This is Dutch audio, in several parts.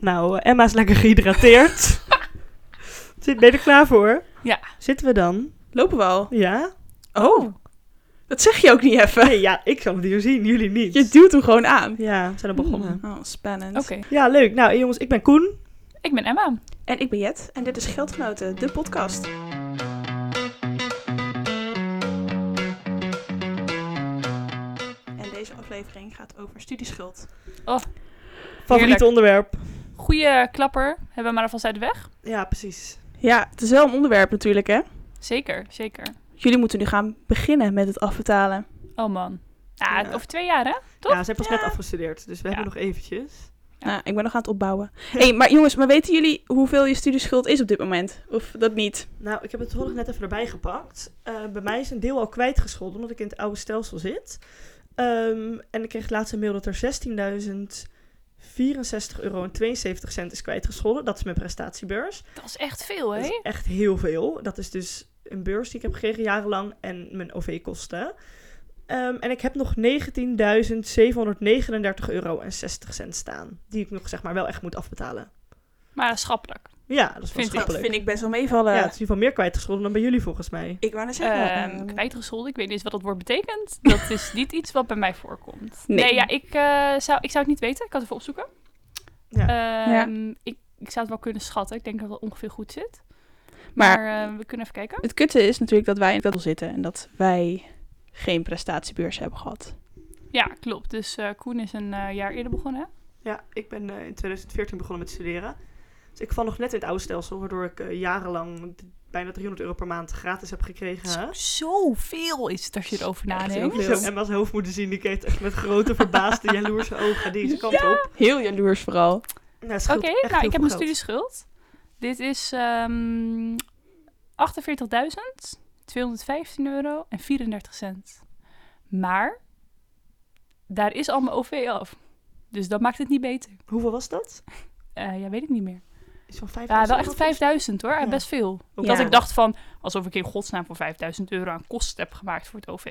Nou, eh, Emma is lekker gehydrateerd. Zit- ben je er klaar voor? Ja. Zitten we dan? Lopen we al? Ja? Oh, dat zeg je ook niet even. Nee, ja, ik zal het hier zien, jullie niet. Je duwt hem gewoon aan. Ja, we zijn al begonnen. Oh, spannend. Oké. Ja, leuk. Nou, jongens, ik ben Koen. Ik ben Emma. En ik ben Jet en dit is Geldgenoten, de podcast. En deze aflevering gaat over studieschuld. Favoriet Heerlijk. onderwerp. Goeie klapper. Hebben we maar alvast uit de weg. Ja, precies. Ja, het is wel een onderwerp natuurlijk hè. Zeker, zeker. Jullie moeten nu gaan beginnen met het afbetalen. Oh man. Ja. over twee jaar hè? Toch? Ja, ze hebben pas net afgestudeerd, dus we Ja. hebben nog eventjes. Ja. Nou, ik ben nog aan het opbouwen. hey, maar jongens, maar weten jullie hoeveel je studieschuld is op dit moment? Of dat niet? Nou, ik heb het toevallig net even erbij gepakt. Eh, bij mij is een deel al kwijtgescholden, omdat ik in het oude stelsel zit. Ehm, en ik kreeg laatst een mail dat er 16.064 euro en 72 cent is kwijtgescholden. Dat is mijn prestatiebeurs. Dat is echt veel Dat hè? is echt heel veel. Dat is dus een beurs die ik heb gekregen jarenlang en mijn OV-kosten. Ehm, en ik heb nog 19.739 euro en 60 cent staan. Die ik nog zeg maar wel echt moet afbetalen. Maar schappelijk. Ja, dat is wel Vind ik. vind ik best wel meevallen. Ja, het is in ieder geval meer kwijtgescholden dan bij jullie volgens mij. Ik wou net zeggen. Ehm eh, kwijtgescholden, ik weet niet eens wat dat woord betekent. Dat is niet iets wat bij mij voorkomt. Nee. Nee, ja, ik, eh, zou, ik zou het niet weten. Ik kan het even opzoeken. Ja. Ehm, ik, ik zou het wel kunnen schatten. Ik denk dat het ongeveer goed zit. maar Maar, eh, we kunnen even kijken. het kutte is natuurlijk dat wij in het zitten en dat wij geen prestatiebeurs hebben gehad. Ja, klopt. Dus eh, Koen is een eh, jaar eerder begonnen. hè? Ja, ik ben in 2014 begonnen met studeren. Dus ik val nog net in het oude stelsel, waardoor ik eh, jarenlang bijna 300 euro per maand gratis heb gekregen. Hè? Zoveel is het als je erover nadenkt. zou Emma's hoofd moeten zien, die kijkt echt met grote, verbaasde, jaloerse ogen deze kant op. Heel jaloers vooral. Nou, Oké, nou, ik heb geld. studieschuld. Dit is ehm 48.215 euro en 34 cent. Maar daar is al mijn OV af. Dus dat maakt het niet beter. Hoeveel was dat? Eh, ja, weet ik niet meer. Iets van 5 Ja, wel echt 5000 hoor. Ja. Best veel. Ja. Dat ik dacht van, alsof ik in godsnaam voor 5000 euro aan kosten heb gemaakt voor het OV.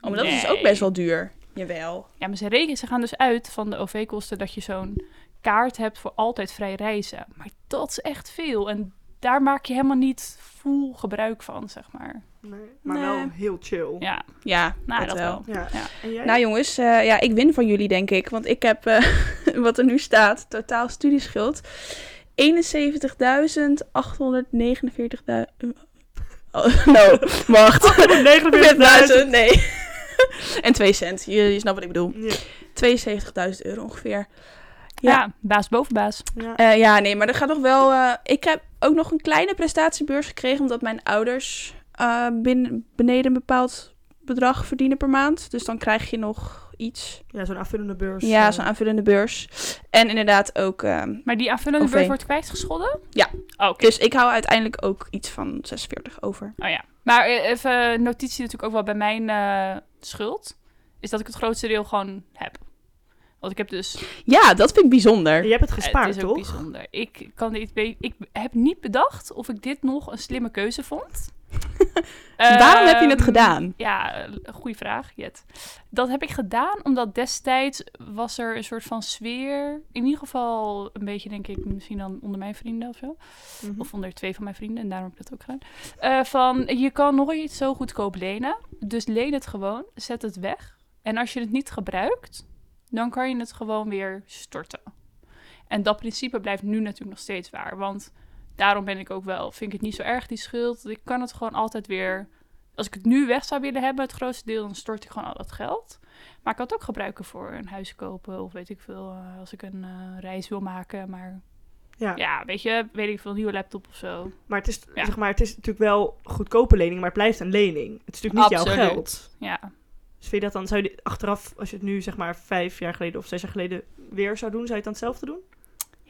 Oh, maar dat is dus ook best wel duur. Jawel. Ja, maar ze, rekenen, ze gaan dus uit van de OV-kosten dat je zo'n kaart hebt voor altijd vrij reizen. Maar dat is echt veel. En daar maak je helemaal niet full gebruik van, zeg maar. Nee, maar Nee. wel heel chill. Ja, Ja, nou, dat, dat wel. wel. Ja. Ja. En jij? Nou jongens, eh, ja, ik win van jullie denk ik. Want ik heb, eh, wat er nu staat, totaal studieschuld. 71.849.000... Oh, no, wacht. 49.000. nee. en 2 cent, je, je snapt wat ik bedoel. Ja. 72.000 euro ongeveer. Ja. Ja. baas boven baas. Ja. Eh, ja, nee, maar er gaat nog wel... eh, ik heb ook nog een kleine prestatiebeurs gekregen... omdat mijn ouders eh, binnen, beneden een bepaald bedrag verdienen per maand. Dus dan krijg je nog iets. ja, zo'n aanvullende beurs. Ja, eh, zo'n aanvullende beurs. En inderdaad ook... ehm, Maar die aanvullende OV. beurs wordt kwijtgescholden? Ja. Oh, Oké. dus ik hou uiteindelijk ook iets van 46 over. Oh ja. Maar eh, even notitie natuurlijk ook wel bij mijn eh, schuld. Is dat ik het grootste deel gewoon heb. Want ik heb dus... Ja, dat vind ik bijzonder. Je hebt het gespaard, het is ook toch? bijzonder. Ik, kan dit, ik heb niet bedacht of ik dit nog een slimme keuze vond. Waarom heb je het Ehm, gedaan? Ja, goede vraag, Jet. Dat heb ik gedaan omdat destijds was er een soort van sfeer. In ieder geval een beetje, denk ik, misschien dan onder mijn vrienden of zo. Mhm. Of onder twee van mijn vrienden, en daarom heb ik dat ook gedaan. Eh, van, je kan nooit zo goedkoop lenen. Dus leen het gewoon, zet het weg. En als je het niet gebruikt, dan kan je het gewoon weer storten. En dat principe blijft nu natuurlijk nog steeds waar. Want daarom ben ik ook wel, vind ik het niet zo erg, die schuld. Ik kan het gewoon altijd weer... Als ik het nu weg zou willen hebben, het grootste deel, dan stort ik gewoon al dat geld. Maar ik kan het ook gebruiken voor een huis kopen of weet ik veel, eh, als ik een eh, reis wil maken. Maar Ja. ja, weet je, weet ik veel, een nieuwe laptop of zo. Maar, het is, Ja. zeg maar het is natuurlijk wel goedkope lening, maar het blijft een lening. Het is natuurlijk niet jouw geld. Ja, Dus vind je dat dan, zou je achteraf, als je het nu zeg maar vijf jaar geleden of zes jaar geleden weer zou doen, zou je het dan hetzelfde doen?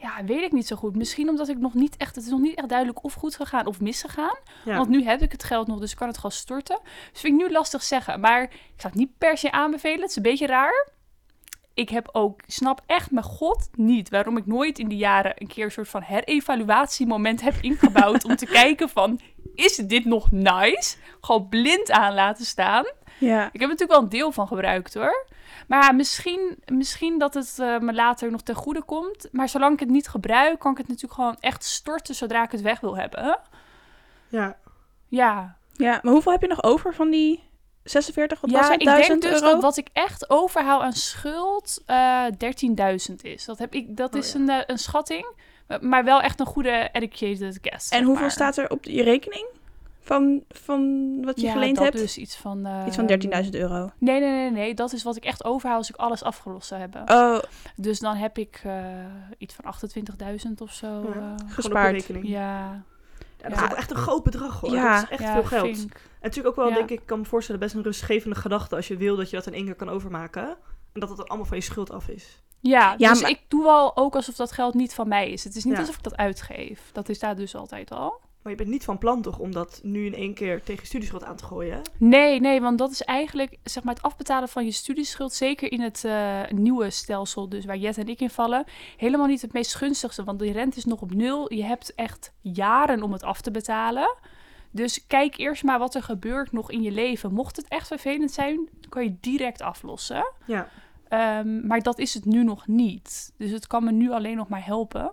Ja, weet ik niet zo goed. Misschien omdat ik nog niet echt, het is nog niet echt duidelijk of goed gegaan of misgegaan. Ja. Want nu heb ik het geld nog, dus ik kan het gewoon storten. Dus vind ik nu lastig zeggen. Maar ik zou het niet per se aanbevelen. Het is een beetje raar. Ik heb ook, snap echt mijn god niet waarom ik nooit in die jaren een keer een soort van herevaluatiemoment heb ingebouwd om te kijken van, is dit nog nice? Gewoon blind aan laten staan. Ja. Ik heb er natuurlijk wel een deel van gebruikt hoor. Maar ja, misschien, misschien dat het eh, me later nog ten goede komt. Maar zolang ik het niet gebruik, kan ik het natuurlijk gewoon echt storten zodra ik het weg wil hebben. Ja, Ja, Ja, maar hoeveel heb je nog over van die 46? Wat was ja het? ik 1000 denk dus euro? dat wat ik echt overhoud aan schuld eh 13.000 is. Dat, heb ik, dat Oh, is ja. een, eh, een schatting, maar wel echt een goede educated guess. En zeg hoeveel maar. staat er op je rekening van, van wat je ja, geleend dat hebt? dus iets van... eh, Iets van 13.000 euro. Nee, nee, nee, nee. Dat is wat ik echt overhoud als ik alles afgelost zou hebben. Oh, Dus dan heb ik eh, iets van 28.000 of zo. Ja. eh, gespaard. rekening. ja, Ja, dat Ja. is ook echt een groot bedrag hoor. Ja. Dat is echt ja, veel geld. En natuurlijk ook wel, Ja. denk ik, kan me voorstellen, best een rustgevende gedachte als je wil dat je dat in één keer kan overmaken. En dat het dan allemaal van je schuld af is. Ja, Ja, dus maar- ik doe wel ook alsof dat geld niet van mij is. Het is niet Ja. alsof ik dat uitgeef. Dat is daar dus altijd al. Maar je bent niet van plan toch om dat nu in één keer tegen je studieschuld aan te gooien? Nee, nee, want dat is eigenlijk zeg maar, het afbetalen van je studieschuld, zeker in het eh, nieuwe stelsel, dus waar Jet en ik in vallen, helemaal niet het meest gunstigste. Want die rente is nog op nul. Je hebt echt jaren om het af te betalen. Dus kijk eerst maar wat er gebeurt nog in je leven. Mocht het echt vervelend zijn, dan kan je direct aflossen. Ja, Ehm, maar dat is het nu nog niet. Dus het kan me nu alleen nog maar helpen.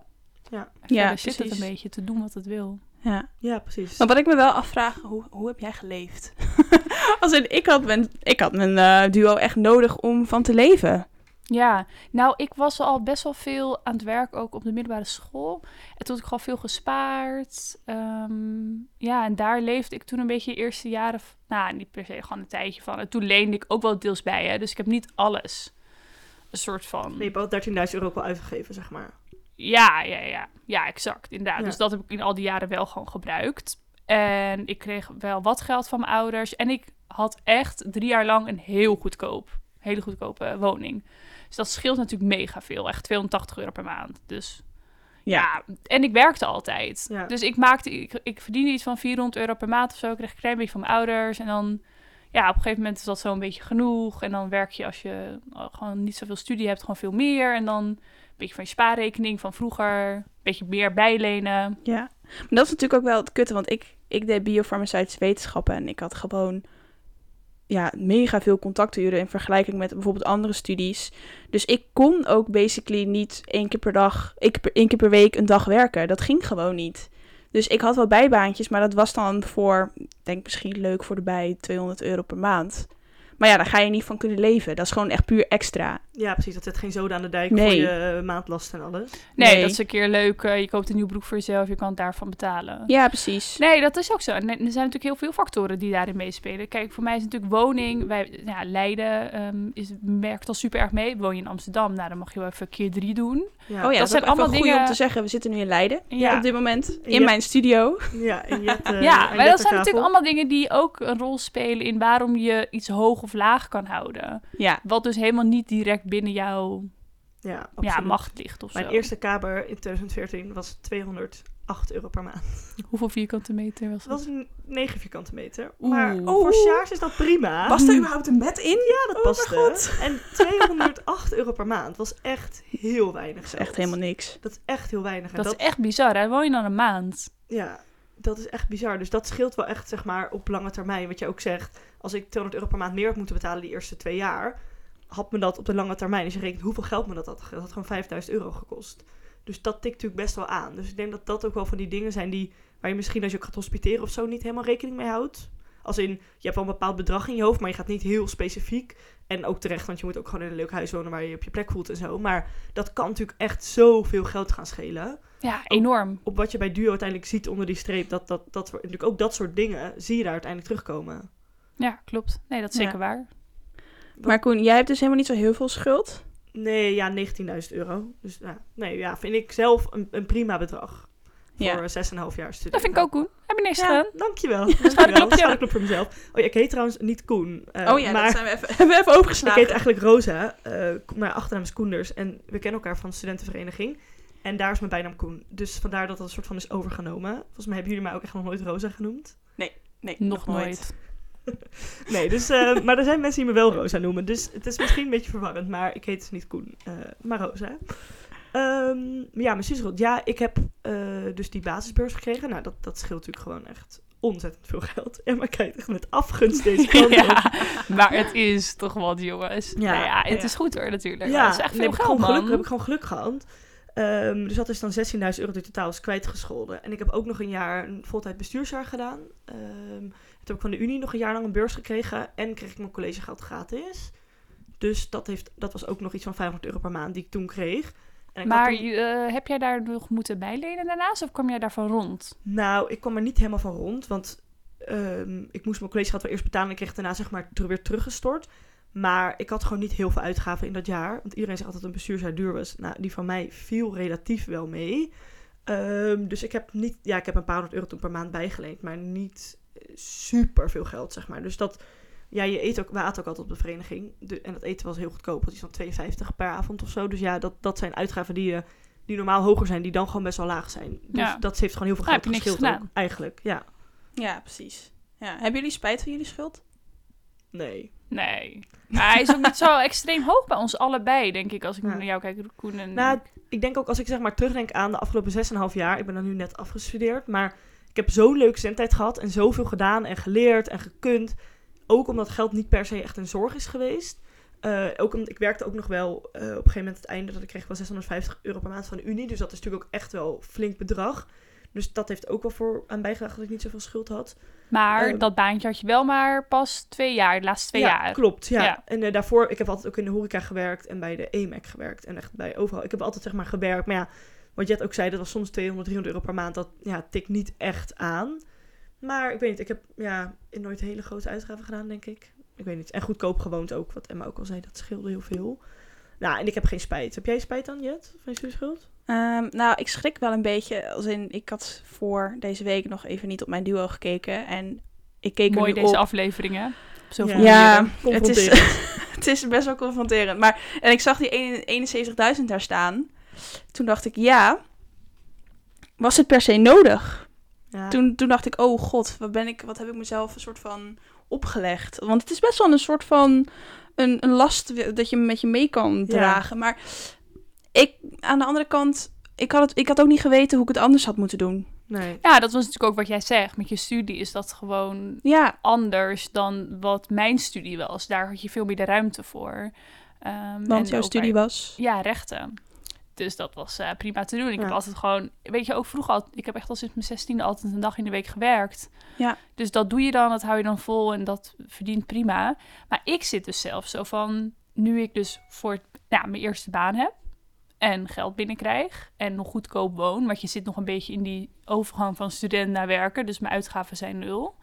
Ja. En Ja, zit het een beetje te doen wat het wil. Ja. ja precies. Maar wat ik me wel afvraag, hoe, hoe heb jij geleefd? Als in, ik had mijn, ik had mijn eh, duo echt nodig om van te leven. Ja, nou, ik was al best wel veel aan het werk, ook op de middelbare school. En toen had ik gewoon veel gespaard. Ehm, ja, en daar leefde ik toen een beetje de eerste jaren... Nou, niet per se, gewoon een tijdje van. En toen leende ik ook wel deels bij, hè. Dus ik heb niet alles. Een soort van... Nee, je hebt al 13.000 euro ook wel uitgegeven, zeg maar. Ja, ja, ja. Ja, exact. Inderdaad. Ja. Dus dat heb ik in al die jaren wel gewoon gebruikt. En ik kreeg wel wat geld van mijn ouders. En ik had echt drie jaar lang een heel goedkoop, hele goedkope woning. Dus dat scheelt natuurlijk mega veel. Echt 280 euro per maand. Dus ja, en ik werkte altijd. Ja. Dus ik maakte, ik, ik verdiende iets van 400 euro per maand of zo. Ik kreeg een klein beetje van mijn ouders. En dan, ja, op een gegeven moment is dat zo een beetje genoeg. En dan werk je als je eh, gewoon niet zoveel studie hebt, gewoon veel meer. En dan beetje van je spaarrekening van vroeger. Een beetje meer bijlenen. Ja, maar dat is natuurlijk ook wel het kutte, want ik, ik deed biofarmaceutische wetenschappen en ik had gewoon ja, mega veel contacturen in vergelijking met bijvoorbeeld andere studies. Dus ik kon ook basically niet één keer per dag, één keer per, één keer per week een dag werken. Dat ging gewoon niet. Dus ik had wel bijbaantjes, maar dat was dan voor, denk misschien leuk voor de bij, 200 euro per maand. Maar ja, daar ga je niet van kunnen leven. Dat is gewoon echt puur extra. Ja, precies. Dat zet geen zoden aan de dijk Nee. voor je eh, maandlast en alles. Nee, Nee. dat is een keer leuk. eh, je koopt een nieuw broek voor jezelf, je kan het daarvan betalen. Ja, precies. Nee, dat is ook zo. En er zijn natuurlijk heel veel factoren die daarin meespelen. Kijk, voor mij is natuurlijk woning. Wij, ja, Leiden ehm, is, merkt al super erg mee. Woon je in Amsterdam, nou dan mag je wel even keer drie doen. Ja, Oh ja, dat, zijn is ook even allemaal goed om dingen- te zeggen. We zitten nu in Leiden Ja. op dit moment. In Ja. mijn studio. ja en Jet, eh, ja, en maar dat zijn natuurlijk allemaal dingen die ook een rol spelen in waarom je iets hoog of laag kan houden. Ja, Wat dus helemaal niet direct binnen jouw Ja, ja, macht ligt of Mijn zo. eerste kamer in 2014 was 208 euro per maand. Hoeveel vierkante meter was Dat dat? was een 9 vierkante meter. Oeh. Maar Oeh. voor Sjaars is dat prima. Was er überhaupt een bed in? Ja, dat Oh paste. god. En 208 euro per maand was echt heel weinig. Dat is echt helemaal niks. Dat is echt heel weinig. En Dat, dat, is echt bizar. Hè? Woon je dan een maand? Ja, dat is echt bizar. Dus dat scheelt wel echt, zeg maar, op lange termijn. Wat je ook zegt, als ik 200 euro per maand meer had moeten betalen die eerste twee jaar, had me dat op de lange termijn, als je rekent hoeveel geld me dat had, dat had gewoon 5000 euro gekost. Dus dat tikt natuurlijk best wel aan. Dus ik denk dat dat ook wel van die dingen zijn die, waar je misschien als je ook gaat hospiteren of zo niet helemaal rekening mee houdt. Als in, je hebt wel een bepaald bedrag in je hoofd, maar je gaat niet heel specifiek. En ook terecht, want je moet ook gewoon in een leuk huis wonen waar je je op je plek voelt en zo. Maar dat kan natuurlijk echt zoveel geld gaan schelen Ja, enorm. op wat je bij Duo uiteindelijk ziet onder die streep, dat, dat, dat natuurlijk ook dat soort dingen zie je daar uiteindelijk terugkomen. Ja, klopt. Nee, dat is Ja. zeker waar. Maar Koen, jij hebt dus helemaal niet zo heel veel schuld. Nee, ja, 19.000 euro. Dus ja, nee, ja, vind ik zelf een, een prima bedrag. Voor Ja. 6,5 jaar studie. Dat vind ik ook goed. Heb je niks Ja, gedaan? dankjewel. Dankjewel. Schouderklop voor mezelf. Oh ja, ik heet trouwens niet Koen. eh, oh ja, maar dat zijn we even, hebben we even ik overgeslagen. heet eigenlijk Rosa. eh mijn achternaam is Koenders. En we kennen elkaar van de studentenvereniging. En daar is mijn bijnaam Koen. Dus vandaar dat dat een soort van is overgenomen. Volgens mij hebben jullie mij ook echt nog nooit Rosa genoemd. Nee, Nog nooit. Nee, dus, eh, maar er zijn mensen die me wel Rosa noemen. Dus het is misschien een beetje verwarrend, maar ik heet dus niet Koen, eh, maar Rosa. Ehm, ja, mijn studieschuld. Ja, ik heb eh, dus die basisbeurs gekregen. Nou, dat, dat scheelt natuurlijk gewoon echt ontzettend veel geld. Emma kijkt echt met afgunst deze kant op. ja, maar het is toch wat, jongens. Ja, Ja, ja het ja. is goed hoor, natuurlijk. Ja, het is echt veel heb ik geld, gewoon geluk, heb ik gewoon geluk gehad. Ehm, dus dat is dan 16.000 euro die totaal is kwijtgescholden. En ik heb ook nog een jaar een voltijd bestuursjaar gedaan. Ehm, heb ik van de Unie nog een jaar lang een beurs gekregen. En kreeg ik mijn collegegeld gratis. Dus dat, heeft, dat was ook nog iets van 500 euro per maand die ik toen kreeg. En ik Maar toen- eh, heb jij daar nog moeten bijlenen daarnaast? Of kwam jij daarvan rond? Nou, ik kwam er niet helemaal van rond. Want ehm, ik moest mijn collegegeld wel eerst betalen. En ik kreeg daarna zeg maar weer teruggestort. Maar ik had gewoon niet heel veel uitgaven in dat jaar. Want iedereen zegt altijd dat een bestuursjaar duur was. Nou, die van mij viel relatief wel mee. Ehm, dus ik heb niet... Ja, ik heb een paar honderd euro toen per maand bijgeleend. Maar niet super veel geld, zeg maar. Dus dat... Ja, je eet ook, we aten ook altijd op de vereniging. De, en dat eten was heel goedkoop. Dat is van 2,50 per avond of zo. Dus ja, dat, dat zijn uitgaven die, je die normaal hoger zijn. Die dan gewoon best wel laag zijn. Dus Ja. dat heeft gewoon heel veel Nou, geld heb je niks geschild ook, gedaan. eigenlijk. Ja, Ja, precies. Ja. Hebben jullie spijt van jullie schuld? nee. Nee. Maar hij is ook niet zo extreem hoog bij ons allebei, denk ik. Als ik Ja. naar jou kijk, Koen en... Nou, ik denk ook als ik zeg maar terugdenk aan de afgelopen 6,5 jaar. Ik ben dan nu net afgestudeerd. Maar ik heb zo'n leuke zendtijd gehad. En zoveel gedaan en geleerd en gekund. Ook omdat geld niet per se echt een zorg is geweest. Eh, ook omdat ik werkte ook nog wel eh, op een gegeven moment het einde dat ik kreeg wel 650 euro per maand van de Unie. Dus dat is natuurlijk ook echt wel flink bedrag. Dus dat heeft ook wel voor aan bijgedragen dat ik niet zoveel schuld had. maar ehm, dat baantje had je wel maar pas twee jaar, de laatste twee ja, jaar. klopt. Ja. Ja. En eh, daarvoor, ik heb altijd ook in de horeca gewerkt en bij de EMAC gewerkt. En echt bij overal. Ik heb altijd zeg maar gewerkt. Maar ja, wat Jet ook zei, dat was soms 200, 300 euro per maand. Dat ja, tikt niet echt aan. Maar ik weet niet, ik heb ja, nooit hele grote uitgaven gedaan, denk ik. Ik weet niet. En goedkoop gewoond ook, wat Emma ook al zei. Dat scheelde heel veel. Nou, en ik heb geen spijt. Heb jij spijt dan, Jet? Van je studieschuld? Ehm, nou, ik schrik wel een beetje. Als in, ik had voor deze week nog even niet op mijn duo gekeken. En ik keek Mooi er nu deze op. afleveringen. Op Ja, manieren. het is, het is best wel confronterend. Maar, en ik zag die 71 71.000 daar staan. Toen dacht ik, ja, was het per se nodig? Ja. Toen, toen dacht ik, oh god, wat, ben ik, wat heb ik mezelf een soort van opgelegd? Want het is best wel een soort van een, een last dat je met je mee kan dragen. Maar ik, aan de andere kant, ik had, het, ik had ook niet geweten hoe ik het anders had moeten doen. Nee. Ja, dat was natuurlijk ook wat jij zegt. Met je studie is dat gewoon Ja, anders dan wat mijn studie was. Daar had je veel meer de ruimte voor. Ehm, want jouw studie bij- was... Ja, rechten. Dus dat was eh, prima te doen. Ik heb altijd gewoon, weet je, ook vroeger al, ik heb echt al sinds mijn zestiende altijd een dag in de week gewerkt. Ja. Dus dat doe je dan, dat hou je dan vol en dat verdient prima. Maar ik zit dus zelf zo van, nu ik dus voor ja, mijn eerste baan heb en geld binnenkrijg en nog goedkoop woon, want je zit nog een beetje in die overgang van student naar werken, dus mijn uitgaven zijn nul.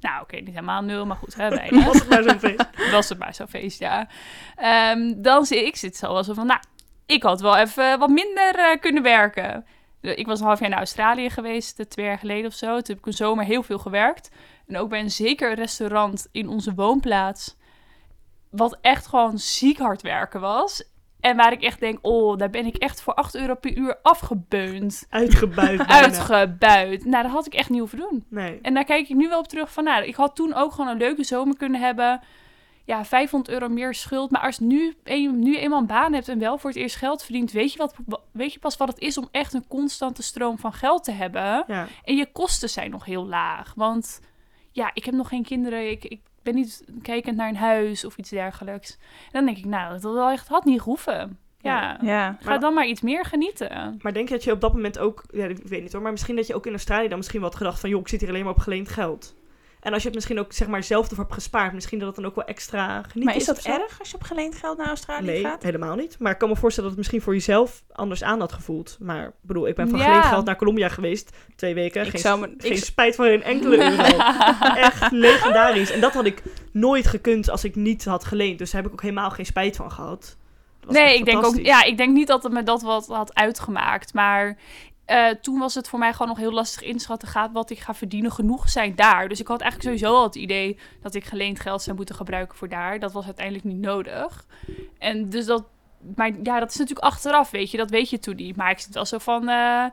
Nou, oké, niet helemaal nul, maar goed, hè, bijna. Was het maar zo'n feest. was het maar zo'n feest, ja. Ehm, dan zie ik zit zo wel zo van, nou, ik had wel even wat minder eh, kunnen werken. Ik was een half jaar naar Australië geweest, eh, twee jaar geleden of zo. Toen heb ik een zomer heel veel gewerkt. En ook bij een zeker restaurant in onze woonplaats. Wat echt gewoon ziek hard werken was. En waar ik echt denk, oh, daar ben ik echt voor 8 euro per uur afgebeund. Uitgebuit. Uitgebuit. Nou, dat had ik echt niet hoeven doen. Nee. En daar kijk ik nu wel op terug van, nou, ik had toen ook gewoon een leuke zomer kunnen hebben. Ja, 500 euro meer schuld. Maar als nu, een, nu eenmaal een baan hebt en wel voor het eerst geld verdient, weet je, wat, weet je pas wat het is om echt een constante stroom van geld te hebben. Ja. En je kosten zijn nog heel laag. Want ja, ik heb nog geen kinderen. Ik, ik ben niet kijkend naar een huis of iets dergelijks. En dan denk ik, nou, dat had echt had niet gehoeven. Ja, Ja. ga dan maar iets meer genieten. Maar denk je dat je op dat moment ook, ja, ik weet niet hoor, maar misschien dat je ook in Australië dan misschien wat gedacht van, joh, ik zit hier alleen maar op geleend geld. En als je het misschien ook zeg maar zelf ervoor hebt gespaard, misschien dat het dan ook wel extra genieten Maar is dat of zo? erg als je op geleend geld naar Australië Nee, gaat? helemaal niet. Maar ik kan me voorstellen dat het misschien voor jezelf anders aan had gevoeld. Maar ik bedoel, ik ben van Ja. geleend geld naar Colombia geweest, twee weken. Ik geen zou me- geen ik- spijt van geen enkele euro. Echt legendarisch. En dat had ik nooit gekund als ik niet had geleend. Dus daar heb ik ook helemaal geen spijt van gehad. Dat Nee, ik denk ook, ja, ik denk niet dat het me dat wat had uitgemaakt. Maar eh, toen was het voor mij gewoon nog heel lastig inschatten. Gaat wat ik ga verdienen genoeg zijn daar? Dus ik had eigenlijk sowieso al het idee dat ik geleend geld zou moeten gebruiken voor daar. Dat was uiteindelijk niet nodig. En dus dat, maar ja, dat is natuurlijk achteraf, weet je. Dat weet je toen niet. Maar ik zit wel zo van. eh,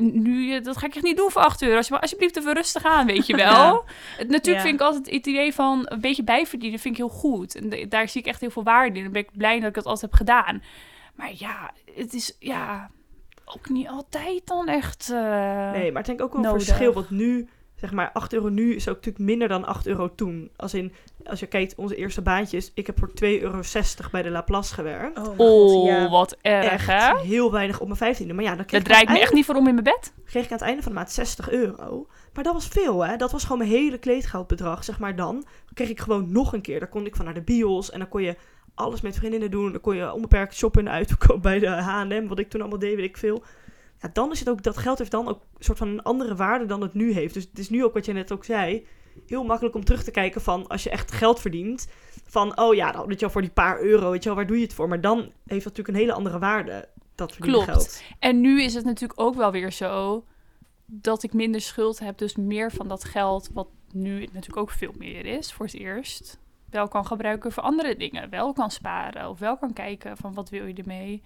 nu, dat ga ik echt niet doen voor 8 euro. Als je maar alsjeblieft even rustig aan, weet je wel. Ja. Natuurlijk Ja. vind ik altijd het idee van een beetje bijverdienen vind ik heel goed. En daar zie ik echt heel veel waarde in. Dan ben ik blij dat ik dat altijd heb gedaan. Maar ja, het is ja ook niet altijd dan echt. eh, Nee, maar ik denk ook wel een verschil. Want nu zeg maar, 8 euro nu is ook natuurlijk minder dan 8 euro toen. Als in, als je kijkt, onze eerste baantjes, ik heb voor 2,60 euro bij de Laplace gewerkt. Oh, Oh, god, ja. wat erg, echt hè? heel weinig op mijn vijftiende. Maar ja, dan kreeg Dat ik, aan draait het me echt niet voor om in mijn bed. einde, kreeg ik aan het einde van de maand 60 euro. Maar dat was veel, hè. Dat was gewoon mijn hele kleedgeldbedrag, zeg maar dan. Dan kreeg ik gewoon nog een keer. Daar kon ik van naar de bios en dan kon je alles met vriendinnen doen. Dan kon je onbeperkt shoppen en uitverkoop bij de H&M, wat ik toen allemaal deed, weet ik veel. Ja, dan is het ook, dat geld heeft dan ook een soort van een andere waarde dan het nu heeft. Dus het is nu ook wat je net ook zei, heel makkelijk om terug te kijken van als je echt geld verdient. Van, oh ja, dan weet je wel, voor die paar euro, weet je wel, waar doe je het voor? Maar dan heeft dat natuurlijk een hele andere waarde, dat Klopt. geld. En nu is het natuurlijk ook wel weer zo dat ik minder schuld heb. Dus meer van dat geld, wat nu natuurlijk ook veel meer is voor het eerst, wel kan gebruiken voor andere dingen. Wel kan sparen of wel kan kijken van wat wil je ermee.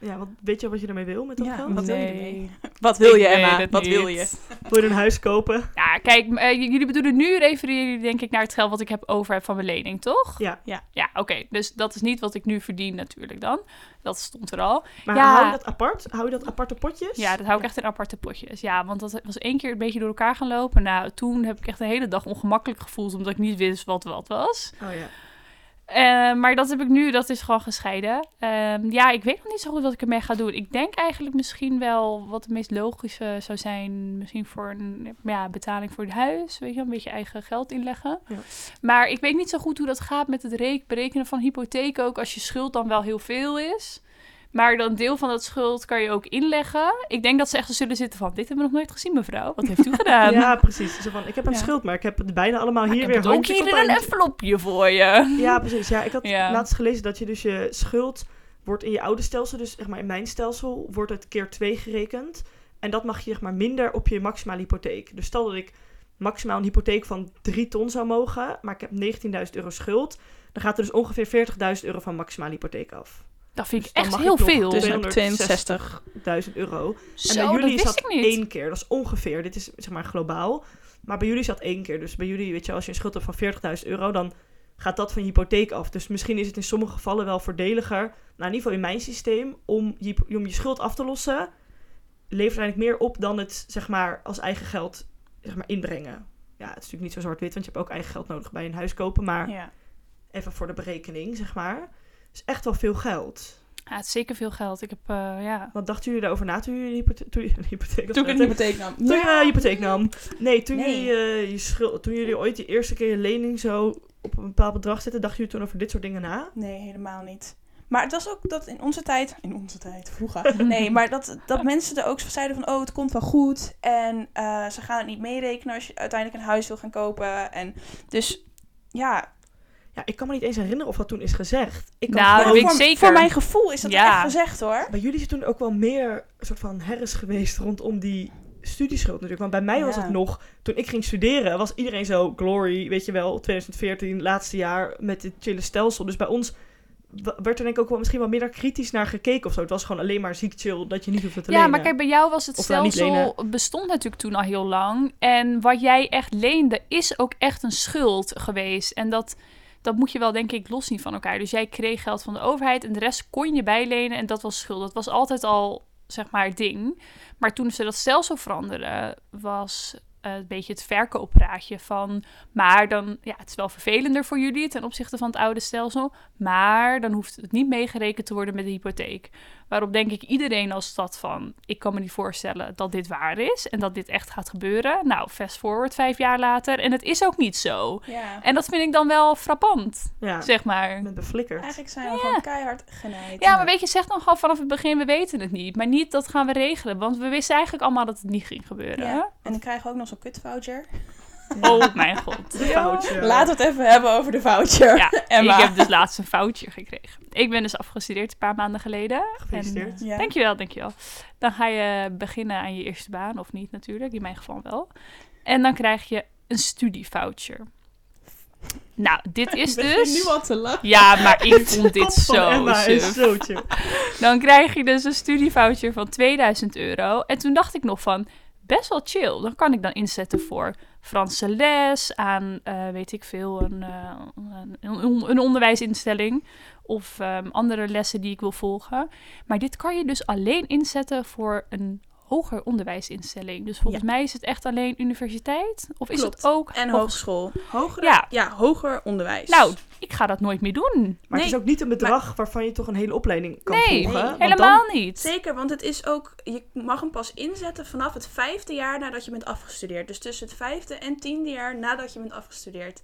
Ja, wat, weet je wat je ermee wil met dat Ja, geld? wat wil je ermee? Wat wil je, Ik Emma? Wat wil niet. je? Wil je een huis kopen? Ja, kijk, eh, jullie bedoelen nu refereren jullie denk ik naar het geld wat ik heb over heb van mijn lening, toch? Ja. Ja, oké. Dus dat is niet wat ik nu verdien natuurlijk dan. Dat stond er al. Maar Ja. hou je dat apart? Hou je dat aparte potjes? Ja, dat hou ik echt in aparte potjes. Ja, want dat was één keer een beetje door elkaar gaan lopen. Nou, toen heb ik echt de hele dag ongemakkelijk gevoeld, omdat ik niet wist wat wat was. Oh ja. Eh, maar dat heb ik nu, dat is gewoon gescheiden. Ehm, ja, ik weet nog niet zo goed wat ik ermee ga doen. Ik denk eigenlijk misschien wel wat het meest logische zou zijn. Misschien voor een ja, betaling voor het huis. Weet je, een beetje eigen geld inleggen. Ja. Maar ik weet niet zo goed hoe dat gaat met het re- berekenen van hypotheek ook. Als je schuld dan wel heel veel is. Maar dan deel van dat schuld kan je ook inleggen. Ik denk dat ze echt zullen zitten van... Dit hebben we nog nooit gezien, mevrouw. Wat heeft u gedaan? ja, precies. Zo van, ik heb een Ja. schuld, maar ik heb het bijna allemaal Maar hier ik weer heb het ook hier een envelopje voor je. Ja, precies. Ja, ik had Ja. laatst gelezen dat je dus je schuld wordt in je oude stelsel, dus zeg maar in mijn stelsel, wordt het keer 2 gerekend. En dat mag je zeg maar minder op je maximale hypotheek. Dus stel dat ik maximaal een hypotheek van 3 ton zou mogen, maar ik heb 19.000 euro schuld, dan gaat er dus ongeveer 40.000 euro van maximale hypotheek af. Dat vind Dus ik dan echt heel veel. Dus- 260.000 euro. Zo, en bij jullie niet. één keer. Dat is ongeveer. Dit is zeg maar globaal. Maar bij jullie is dat één keer. Dus bij jullie, weet je, als je een schuld hebt van 40.000 euro, dan gaat dat van je hypotheek af. Dus misschien is het in sommige gevallen wel voordeliger, nou in ieder geval in mijn systeem, om je, om je schuld af te lossen, levert eigenlijk meer op dan het, zeg maar, als eigen geld, zeg maar, inbrengen. Ja, het is natuurlijk niet zo zwart-wit, want je hebt ook eigen geld nodig bij een huis kopen. Maar Ja. even voor de berekening, zeg maar. Het is echt wel veel geld. Ja, het is zeker veel geld. Ik heb, eh, ja... Wat dachten jullie daarover na toen jullie hypothe- toen hypotheek Toen ik een hypotheek nam. Toen je Ja. hypotheek nam. Nee, toen, Nee. Jullie, eh, je schuld, toen jullie ooit de eerste keer je lening zo op een bepaald bedrag zetten, dachten jullie toen over dit soort dingen na? Nee, helemaal niet. Maar het was ook dat in onze tijd, in onze tijd, vroeger. Nee, maar dat, dat mensen er ook zeiden van, oh, het komt wel goed. En eh, ze gaan het niet meerekenen als je uiteindelijk een huis wil gaan kopen. En dus, ja. Ja, ik kan me niet eens herinneren of dat toen is gezegd. Ik kan Nou, dat weet ik voor, zeker. voor mijn gevoel is dat Ja. echt gezegd, hoor. Bij jullie is toen ook wel meer een soort van herres geweest rondom die studieschuld natuurlijk. Want bij mij was Ja. het nog, toen ik ging studeren, was iedereen zo glory, weet je wel, 2014, laatste jaar met dit chille stelsel. Dus bij ons werd er denk ik ook wel misschien wel minder kritisch naar gekeken of zo. Het was gewoon alleen maar ziek chill dat je niet hoefde te Ja, lenen. maar kijk, bij jou was het Of nou, stelsel bestond natuurlijk toen al heel lang. En wat jij echt leende is ook echt een schuld geweest. En dat, dat moet je wel denk ik los zien van elkaar. Dus jij kreeg geld van de overheid en de rest kon je bijlenen en dat was schuld. Dat was altijd al, zeg maar, ding. Maar toen ze dat stelsel veranderden, was eh, een beetje het verkooppraatje van... Maar dan, ja, het is wel vervelender voor jullie ten opzichte van het oude stelsel. Maar dan hoeft het niet meegerekend te worden met de hypotheek. Waarop denk ik iedereen als dat van... Ik kan me niet voorstellen dat dit waar is en dat dit echt gaat gebeuren. Nou, fast forward vijf jaar later en het is ook niet zo. Ja. En dat vind ik dan wel frappant, ja, zeg maar. met beflikkerd. Eigenlijk zijn we gewoon keihard genaaid. Ja, maar weet je, zeg dan gewoon vanaf het begin, we weten het niet. Maar niet, dat gaan we regelen. Want we wisten eigenlijk allemaal dat het niet ging gebeuren. Ja. En dan krijgen we ook nog zo'n kutvoucher. Oh mijn god. De foutje. Laten we het even hebben over de voucher. Ja, Emma. ik heb dus laatst een foutje gekregen. Ik ben dus afgestudeerd een paar maanden geleden. Gefeliciteerd. En, Ja. Dankjewel, dankjewel. Dan ga je beginnen aan je eerste baan, of niet natuurlijk, in mijn geval wel. En dan krijg je een studievoucher. Nou, dit is dus... nu al te lachen. Ja, maar ik vond dit zo. Dan krijg je dus een studievoucher van 2000 euro. En toen dacht ik nog van, best wel chill. Dan kan ik dan inzetten voor Franse les, aan, eh, weet ik veel, een, eh, een, een, onderwijsinstelling. Of ehm, andere lessen die ik wil volgen. Maar dit kan je dus alleen inzetten voor een hoger onderwijsinstelling. Dus volgens mij is het echt alleen universiteit? Of is het ook... En hogeschool. Hoger, Ja. ja. hoger onderwijs. Nou, ik ga dat nooit meer doen. Maar het is ook niet een bedrag waarvan je toch een hele opleiding kan Nee, volgen. nee, Helemaal dan- niet. Zeker, want het is ook, je mag hem pas inzetten vanaf het vijfde jaar nadat je bent afgestudeerd. Dus tussen het vijfde en tiende jaar nadat je bent afgestudeerd.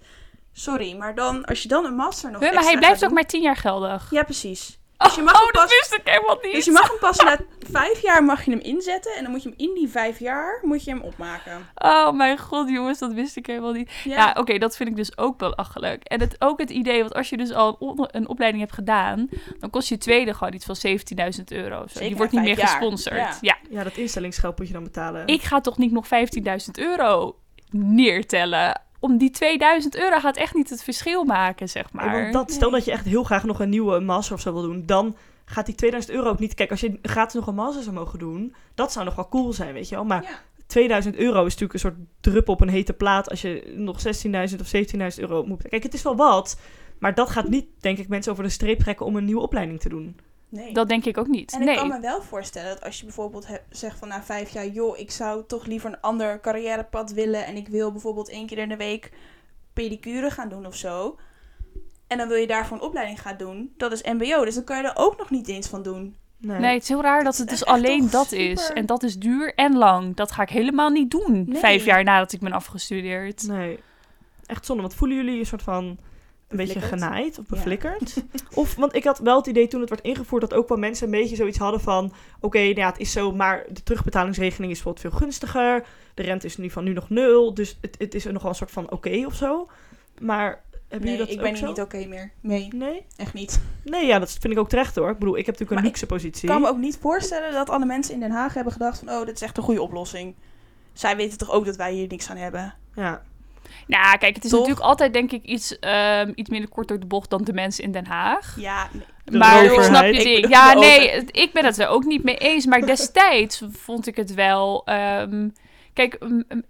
Sorry, maar dan, als je dan een master nog Huh, maar hij blijft ook maar tien jaar geldig. Ja, precies. Oh, Dus je mag hem oh, dat pas- wist ik helemaal niet. Dus je mag hem pas na vijf jaar mag je hem inzetten. En dan moet je hem in die vijf jaar moet je hem opmaken. Oh mijn god, jongens, dat wist ik helemaal niet. Ja, oké, dat vind ik dus ook belachelijk. En het, ook het idee, want als je dus al een, een opleiding hebt gedaan, dan kost je tweede gewoon iets van 17.000 euro. zo. Zeker Die wordt niet meer jaar. gesponsord. Ja. Ja. Ja, dat instellingsgeld moet je dan betalen. Ik ga toch niet nog 15.000 euro neertellen? Om die 2000 euro gaat echt niet het verschil maken, zeg Nee, maar. want dat, stel dat je echt heel graag nog een nieuwe master of zo wil doen, dan gaat die 2000 euro ook niet... Kijk, als je gratis nog een master zou mogen doen, dat zou nog wel cool zijn, weet je wel. Maar Ja. 2000 euro is natuurlijk een soort druppel op een hete plaat als je nog 16.000 of 17.000 euro moet... Kijk, het is wel wat, maar dat gaat niet, denk ik, mensen over de streep trekken om een nieuwe opleiding te doen. Nee. Dat denk ik ook niet. En ik kan me wel voorstellen dat als je bijvoorbeeld he- zegt van na vijf jaar, joh, ik zou toch liever een ander carrièrepad willen en ik wil bijvoorbeeld één keer in de week pedicure gaan doen of zo. En dan wil je daarvoor een opleiding gaan doen. Dat is MBO, dus dan kan je er ook nog niet eens van doen. Nee. Nee, het is heel raar dat het dus alleen dat is. En dat is duur en lang. Dat ga ik helemaal niet doen. Nee. Vijf jaar nadat ik ben afgestudeerd. Nee. Echt zonde, want voelen jullie een soort van... Een beetje genaaid of Ja. beflikkerd? of, want ik had wel het idee toen het werd ingevoerd dat ook wel mensen een beetje zoiets hadden van... Oké, nou ja, het is zo, maar de terugbetalingsregeling is bijvoorbeeld veel gunstiger. De rente is ieder geval nu nog nul. Dus het, het is er nog wel een soort van oké of zo. Maar hebben Nee, dat ik ben niet oké meer. Nee, Nee? echt niet. Nee, ja, dat vind ik ook terecht hoor. Ik bedoel, ik heb natuurlijk een luxe positie. Ik kan me ook niet voorstellen dat alle mensen in Den Haag hebben gedacht van, oh, dit is echt een goede oplossing. Zij weten toch ook dat wij hier niks aan hebben. Ja. Nou, kijk, het is Toch? natuurlijk altijd denk ik iets, ehm, iets minder kort door de bocht dan de mensen in Den Haag. Ja. De maar ik snap je ding. Ja, nee, ik ben het er ook niet mee eens. Maar destijds vond ik het wel. ehm, kijk,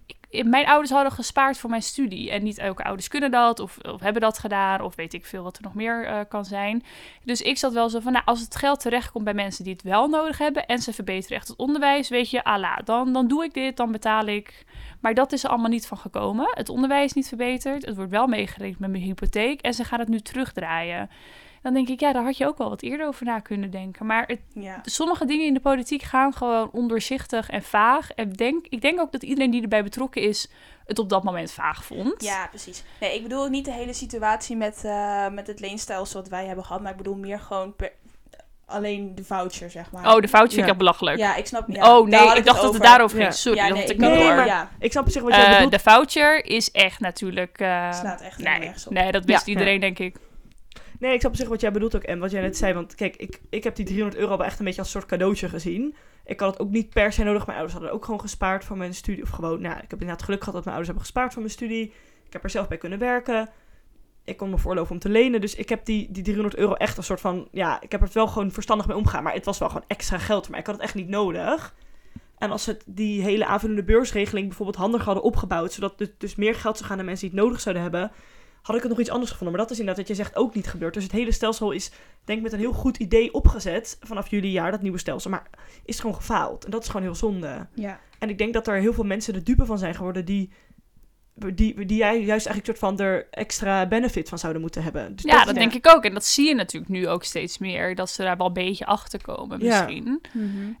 ik- mijn ouders hadden gespaard voor mijn studie. En niet elke ouders kunnen dat, of, of hebben dat gedaan, of weet ik veel wat er nog meer eh, kan zijn. Dus ik zat wel zo van, nou, als het geld terechtkomt bij mensen die het wel nodig hebben en ze verbeteren echt het onderwijs, weet je, ala, dan, dan doe ik dit, dan betaal ik. Maar dat is er allemaal niet van gekomen. Het onderwijs is niet verbeterd. Het wordt wel meegerekend met mijn hypotheek. En ze gaan het nu terugdraaien. Dan denk ik, ja, daar had je ook wel wat eerder over na kunnen denken. Maar het, ja. sommige dingen in de politiek gaan gewoon ondoorzichtig en vaag. En denk, ik denk ook dat iedereen die erbij betrokken is, het op dat moment vaag vond. Ja, precies. Nee, ik bedoel ook niet de hele situatie met, eh, met het leenstelsel wat wij hebben gehad. Maar ik bedoel meer gewoon per, alleen de voucher, zeg maar. Oh, de fout vind ik echt belachelijk. Ja, ik snap niet. oh nee, ik dacht dat het daarover Ja. ging. Sorry, ja, dat had ik niet nee, door. maar- Ja, Ik snap op zich wat jij Eh, bedoelt. de voucher is echt natuurlijk... eh, slaat echt nee, nergens op. nee, dat wist Ja. iedereen, denk ik. Nee, ik snap op zich wat jij bedoelt ook en wat jij net zei. Want kijk, ik, ik heb die 300 euro wel echt een beetje als een soort cadeautje gezien. Ik had het ook niet per se nodig. Mijn ouders hadden ook gewoon gespaard voor mijn studie. Of gewoon, nou, ik heb inderdaad geluk gehad dat mijn ouders hebben gespaard voor mijn studie. Ik heb er zelf bij kunnen werken. Ik kon me voorloven om te lenen. Dus ik heb die, die 300 euro echt een soort van... Ja, ik heb er wel gewoon verstandig mee omgaan. Maar het was wel gewoon extra geld. Maar ik had het echt niet nodig. En als ze die hele aanvullende beursregeling bijvoorbeeld handiger hadden opgebouwd... zodat dus meer geld zou gaan naar mensen die het nodig zouden hebben... had ik het nog iets anders gevonden. Maar dat is inderdaad wat je zegt ook niet gebeurd. Dus het hele stelsel is denk ik met een heel goed idee opgezet... vanaf jullie jaar, dat nieuwe stelsel. Maar is gewoon gefaald. En dat is gewoon heel zonde. Ja. En ik denk dat er heel veel mensen de dupe van zijn geworden... die, die, die jij juist eigenlijk soort van er extra benefit van zouden moeten hebben. Dus Ja, dat denk ik ook. En dat zie je natuurlijk nu ook steeds meer. Dat ze daar wel een beetje achter komen Ja. misschien.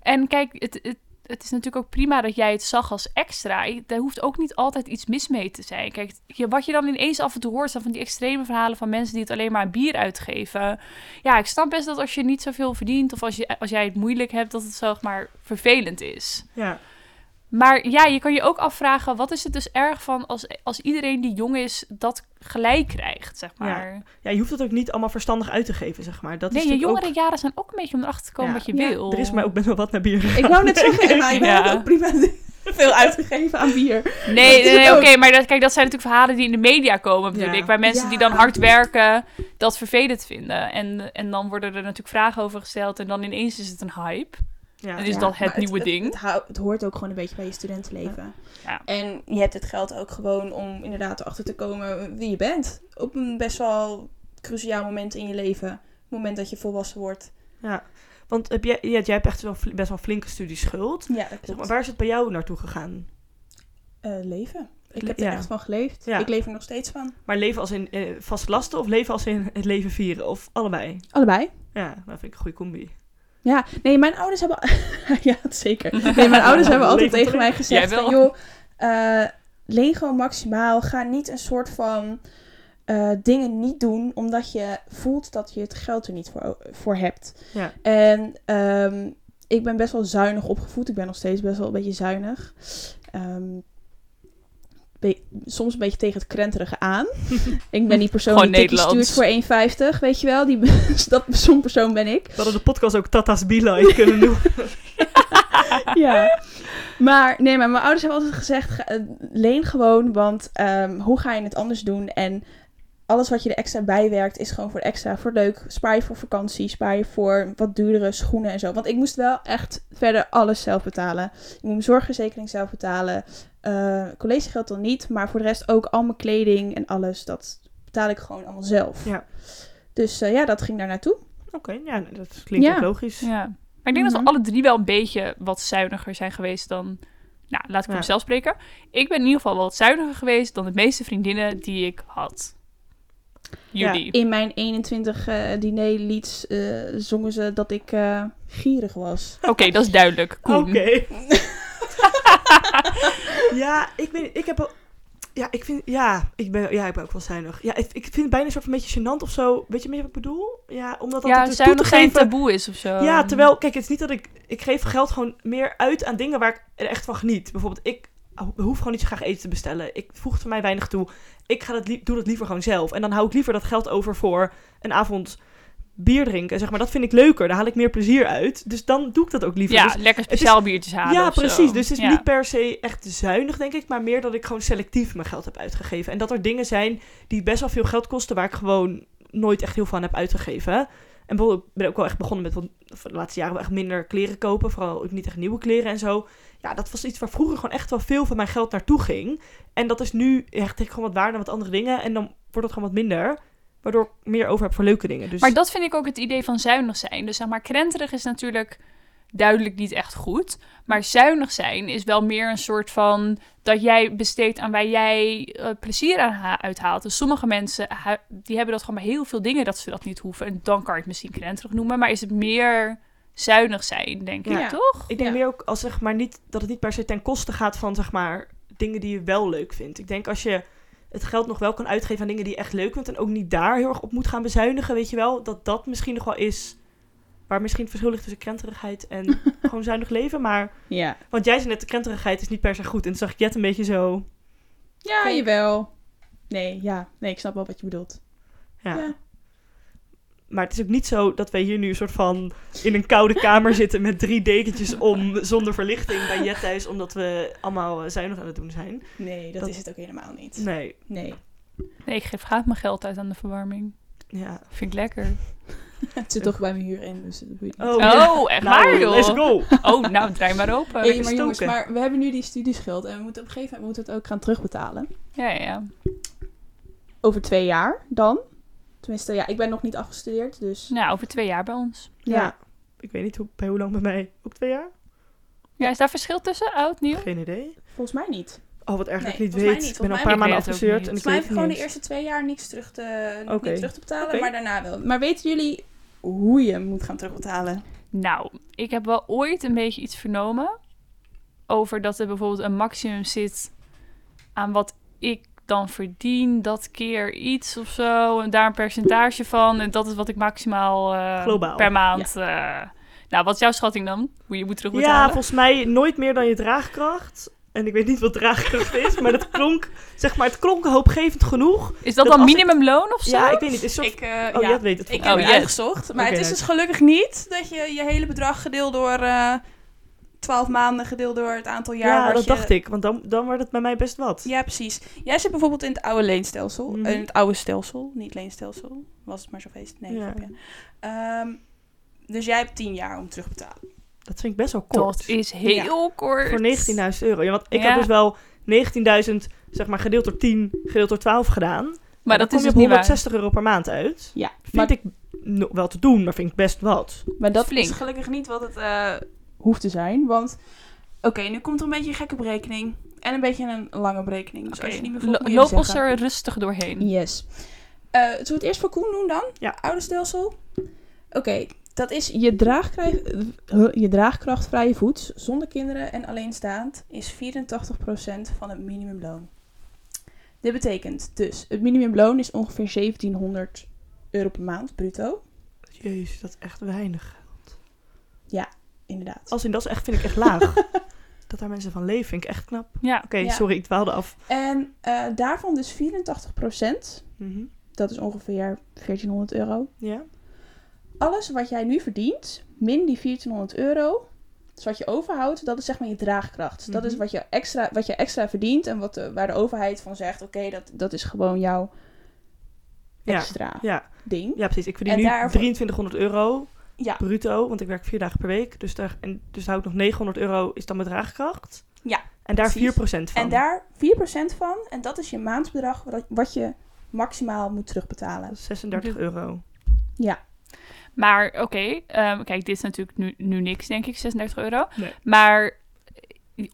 En kijk, het, het, het is natuurlijk ook prima dat jij het zag als extra. Daar hoeft ook niet altijd iets mis mee te zijn. Kijk, je, wat je dan ineens af en toe hoort... zijn van die extreme verhalen van mensen die het alleen maar aan bier uitgeven. Ja, ik snap best dat als je niet zoveel verdient... of als, je, als jij het moeilijk hebt, dat het zeg maar vervelend is. Ja, Maar ja, je kan je ook afvragen... wat is het dus erg van als, als iedereen die jong is... dat gelijk krijgt, zeg maar. ja, je hoeft het ook niet allemaal verstandig uit te geven, zeg maar. Dat nee, is je jongere jaren zijn ook een beetje om erachter te komen Ja. wat je Ja, wil. Er is mij ook best wel wat naar bier Ik wou net zeggen, nou, ik ben ook prima veel uitgegeven aan bier. Nee, nee, nee, oké, maar dat, kijk, dat zijn natuurlijk verhalen die in de media komen, bedoel Ja. ik. Waar mensen Ja. die dan hard werken, dat vervelend vinden. En, en dan worden er natuurlijk vragen over gesteld en dan ineens is het een hype. Ja. En is Ja, dat het nieuwe ding? Het, hoort ook gewoon een beetje bij je studentenleven. Ja. En je hebt het geld ook gewoon om inderdaad erachter te komen wie je bent. Op een best wel cruciaal moment in je leven. Het moment dat je volwassen wordt. Ja, Want heb jij, ja, jij hebt echt wel best wel flinke studieschuld. Ja, dat Zeg klopt. maar, waar is het bij jou naartoe gegaan? Eh, leven. Ik heb er ja. echt van geleefd. Ja. Ik leef er nog steeds van. Maar leven als in eh, vaste lasten of leven als in het leven vieren? Of allebei? Allebei. Ja, dat vind ik een goede combi. Ja, nee, mijn ouders hebben... ja, zeker. Nee, mijn ouders hebben altijd tegen mij gezegd van... joh, eh, gewoon maximaal. Ga niet een soort van eh, dingen niet doen... omdat je voelt dat je het geld er niet voor, voor hebt. Ja. En ehm, ik ben best wel zuinig opgevoed. Ik ben nog steeds best wel een beetje zuinig. Ehm, soms een beetje tegen het krenterige aan. ik ben die persoon Gewoon die stuurt voor 1,50. Weet je wel? Die, dat, zo'n persoon ben ik. We hadden de podcast ook Tata's Be Like kunnen noemen. ja. Maar nee, maar mijn ouders hebben altijd gezegd: ga- eh, leen gewoon, want ehm, hoe ga je het anders doen? En alles wat je er extra bij werkt is gewoon voor extra, voor leuk. Spaar je voor vakantie, spaar je voor wat duurdere schoenen en zo. Want ik moest wel echt verder alles zelf betalen. Ik moet mijn zorgverzekering zelf betalen. Eh collegegeld dan niet, maar voor de rest ook al mijn kleding en alles. Dat betaal ik gewoon allemaal zelf. Ja. Dus eh, ja, dat ging daar naartoe. Oké, ja, nee, dat klinkt Ja. ook logisch. Ja. Maar ik denk dat Mhm. we alle drie wel een beetje wat zuiniger zijn geweest dan... Nou, laat ik voor Ja. mezelf spreken. Ik ben in ieder geval wel wat zuiniger geweest dan de meeste vriendinnen die ik had. Jullie. In mijn 21 eh dinerlieds eh zongen ze dat ik eh, gierig was. Oké, dat is duidelijk. Oké. ja, ik weet ik heb. Ja, ik vind... Ja, ik ben, ja, ik ben ook wel zuinig. Ja, ik, ik vind het bijna een soort van beetje gênant of zo. Weet je meer wat ik bedoel? Ja, omdat dat Ja, dus toe te zuinig geen taboe is of zo. Ja, terwijl, kijk, het is niet dat ik... Ik geef geld gewoon meer uit aan dingen waar ik er echt van geniet. Bijvoorbeeld, ik hoef gewoon niet zo graag eten te bestellen. Ik voeg er mij weinig toe. Ik ga dat doe dat liever gewoon zelf. En dan hou ik liever dat geld over voor een avond bier drinken. Zeg maar, dat vind ik leuker. Daar haal ik meer plezier uit. Dus dan doe ik dat ook liever. Ja, Dus lekker speciaal biertjes halen ja, zo. precies. Dus het is Ja. niet per se echt zuinig, denk ik. Maar meer dat ik gewoon selectief mijn geld heb uitgegeven. En dat er dingen zijn die best wel veel geld kosten... waar ik gewoon nooit echt heel veel aan heb uitgegeven. En bijvoorbeeld, ik ben ook wel echt begonnen met... wat- de laatste jaren wel echt minder kleren kopen. Vooral ook niet echt nieuwe kleren en zo. Ja, dat was iets waar vroeger gewoon echt wel veel van mijn geld naartoe ging. En dat is nu echt ik gewoon wat waarde aan wat andere dingen. En dan wordt het gewoon wat minder. Waardoor ik meer over heb voor leuke dingen. Dus Maar dat vind ik ook het idee van zuinig zijn. Dus zeg maar, krenterig is natuurlijk duidelijk niet echt goed. Maar zuinig zijn is wel meer een soort van dat jij besteedt aan waar jij eh, plezier aan ha- uithaalt. Dus sommige mensen ha- die hebben dat gewoon bij heel veel dingen dat ze dat niet hoeven. En dan kan je het misschien krenterig noemen. Maar is het meer zuinig zijn, denk Ja. ik, toch? Ik denk Ja. meer ook als zeg maar niet dat het niet per se ten koste gaat van zeg maar dingen die je wel leuk vindt. Ik denk als je het geld nog wel kan uitgeven aan dingen die je echt leuk vindt en ook niet daar heel erg op moet gaan bezuinigen, weet je wel, dat dat misschien nog wel is waar misschien het verschil ligt tussen krenterigheid en gewoon zuinig leven. Maar Ja. want jij zei net de krenterigheid is niet per se goed en toen zag ik Jet een beetje zo. Ja, jawel. Nee, ja. Nee, ik snap wel wat je bedoelt. Ja. Ja. Maar het is ook niet zo dat wij hier nu een soort van in een koude kamer zitten met drie dekentjes om zonder verlichting bij Jet thuis, omdat we allemaal eh, zuinig aan het doen zijn. Nee, dat, Dat- is het ook helemaal niet. Nee, Nee. Nee, ik geef graag mijn geld uit aan de verwarming. ja. Vind ik lekker. Het zit toch bij mijn huur in, dus dat boeit niet. Oh, Oh, ja. echt Nou, waar, joh? Let's go. Oh, nou, draai maar open. Hey, maar jongens, maar we hebben nu die studieschuld en we moeten op een gegeven moment moeten we het ook gaan terugbetalen. Ja, ja, ja. Over twee jaar dan. Tenminste, ja, ik ben nog niet afgestudeerd, dus... Nou, over twee jaar bij ons. Ja. Ik weet niet hoe, bij hoe lang bij mij. Ook twee jaar? Ja, is daar verschil tussen? Oud, nieuw? Geen idee. Volgens mij niet. Oh, wat erg dat ik niet weet. niet. Ik ben al een paar maanden afgestudeerd niet. en ik Volgens mij heb ik gewoon de eerste twee jaar niks terug te, niet terug te betalen, maar daarna wel. Maar weten jullie hoe je moet gaan terugbetalen? Nou, ik heb wel ooit een beetje iets vernomen over dat er bijvoorbeeld een maximum zit aan wat ik dan verdien, dat keer iets of zo, en daar een percentage van. En dat is wat ik maximaal eh, Globaal. per maand. eh, nou, wat is jouw schatting dan? Hoe je moet Ja, terugbetalen? volgens mij nooit meer dan je draagkracht. En ik weet niet wat draagkracht is, maar dat klonk, zeg maar, het klonk hoopgevend genoeg. is dat, dat dan ik- minimumloon of zo? Ja, ik weet niet. Het is soort... Ik, eh, oh, ja, weet het. ik heb Oh, het yes. uitgezocht. Maar het is dus gelukkig niet dat je je hele bedrag gedeeld door eh 12 maanden gedeeld door het aantal jaar. ja, dat je... dacht ik. Want dan, dan wordt het bij mij best wat. Ja, precies. Jij zit bijvoorbeeld in het oude leenstelsel. Eh, In het oude stelsel, niet leenstelsel. Was het maar zo feest? Nee, Ja. grapje. Ehm, dus jij hebt 10 jaar om terug te betalen. Dat vind ik best wel kort. Dat is heel kort. Voor 19.000 euro. Ja, want ik Ja. heb dus wel 19.000, zeg maar, gedeeld door 10, gedeeld door 12 gedaan. Maar dan dat kom is je dus op niet waar. 160 euro per maand uit. Ja, Vind maar ik nog wel te doen, maar vind ik best wat. Maar dat Flink. is gelukkig niet wat het eh, hoeft te zijn. Want, oké, nu komt er een beetje een gekke berekening. En een beetje een lange berekening. Dus Oké. als je niet meer volgt, loop ons er rustig doorheen. Yes. Eh zullen we het eerst voor Koen doen dan? Ja. Oude stelsel. Oké, dat is je, draagkrij- je draagkrachtvrije voet zonder kinderen en alleenstaand is 84% van het minimumloon. Dit betekent dus, het minimumloon is ongeveer 1700 euro per maand, bruto. Jezus, dat is echt weinig. Inderdaad. Als in dat is echt, vind ik echt laag. dat daar mensen van leven, vind ik echt knap. Ja. Oké, Ja. sorry, ik dwaalde af. En eh, daarvan dus 84%, Mhm. dat is ongeveer 1400 euro. Ja? Alles wat jij nu verdient, min die 1400 euro, dus wat je overhoudt, dat is zeg maar je draagkracht. Dat is Mhm. wat je extra, wat je extra verdient en wat de, waar de overheid van zegt, oké, dat, dat is gewoon jouw Ja. extra Ja. ding. ja, precies. Ik verdien En nu daarvoor- 2300 euro Ja. bruto, want ik werk vier dagen per week. Dus daar, en, dus daar hou ik nog 900 euro, is dan mijn draagkracht. Ja, En daar precies. 4% van. En daar 4% van, en dat is je maandbedrag wat, wat je maximaal moet terugbetalen. Dat is 36 euro. Ja. Maar oké, ehm, kijk, dit is natuurlijk nu, nu niks, denk ik, 36 euro. Nee. Maar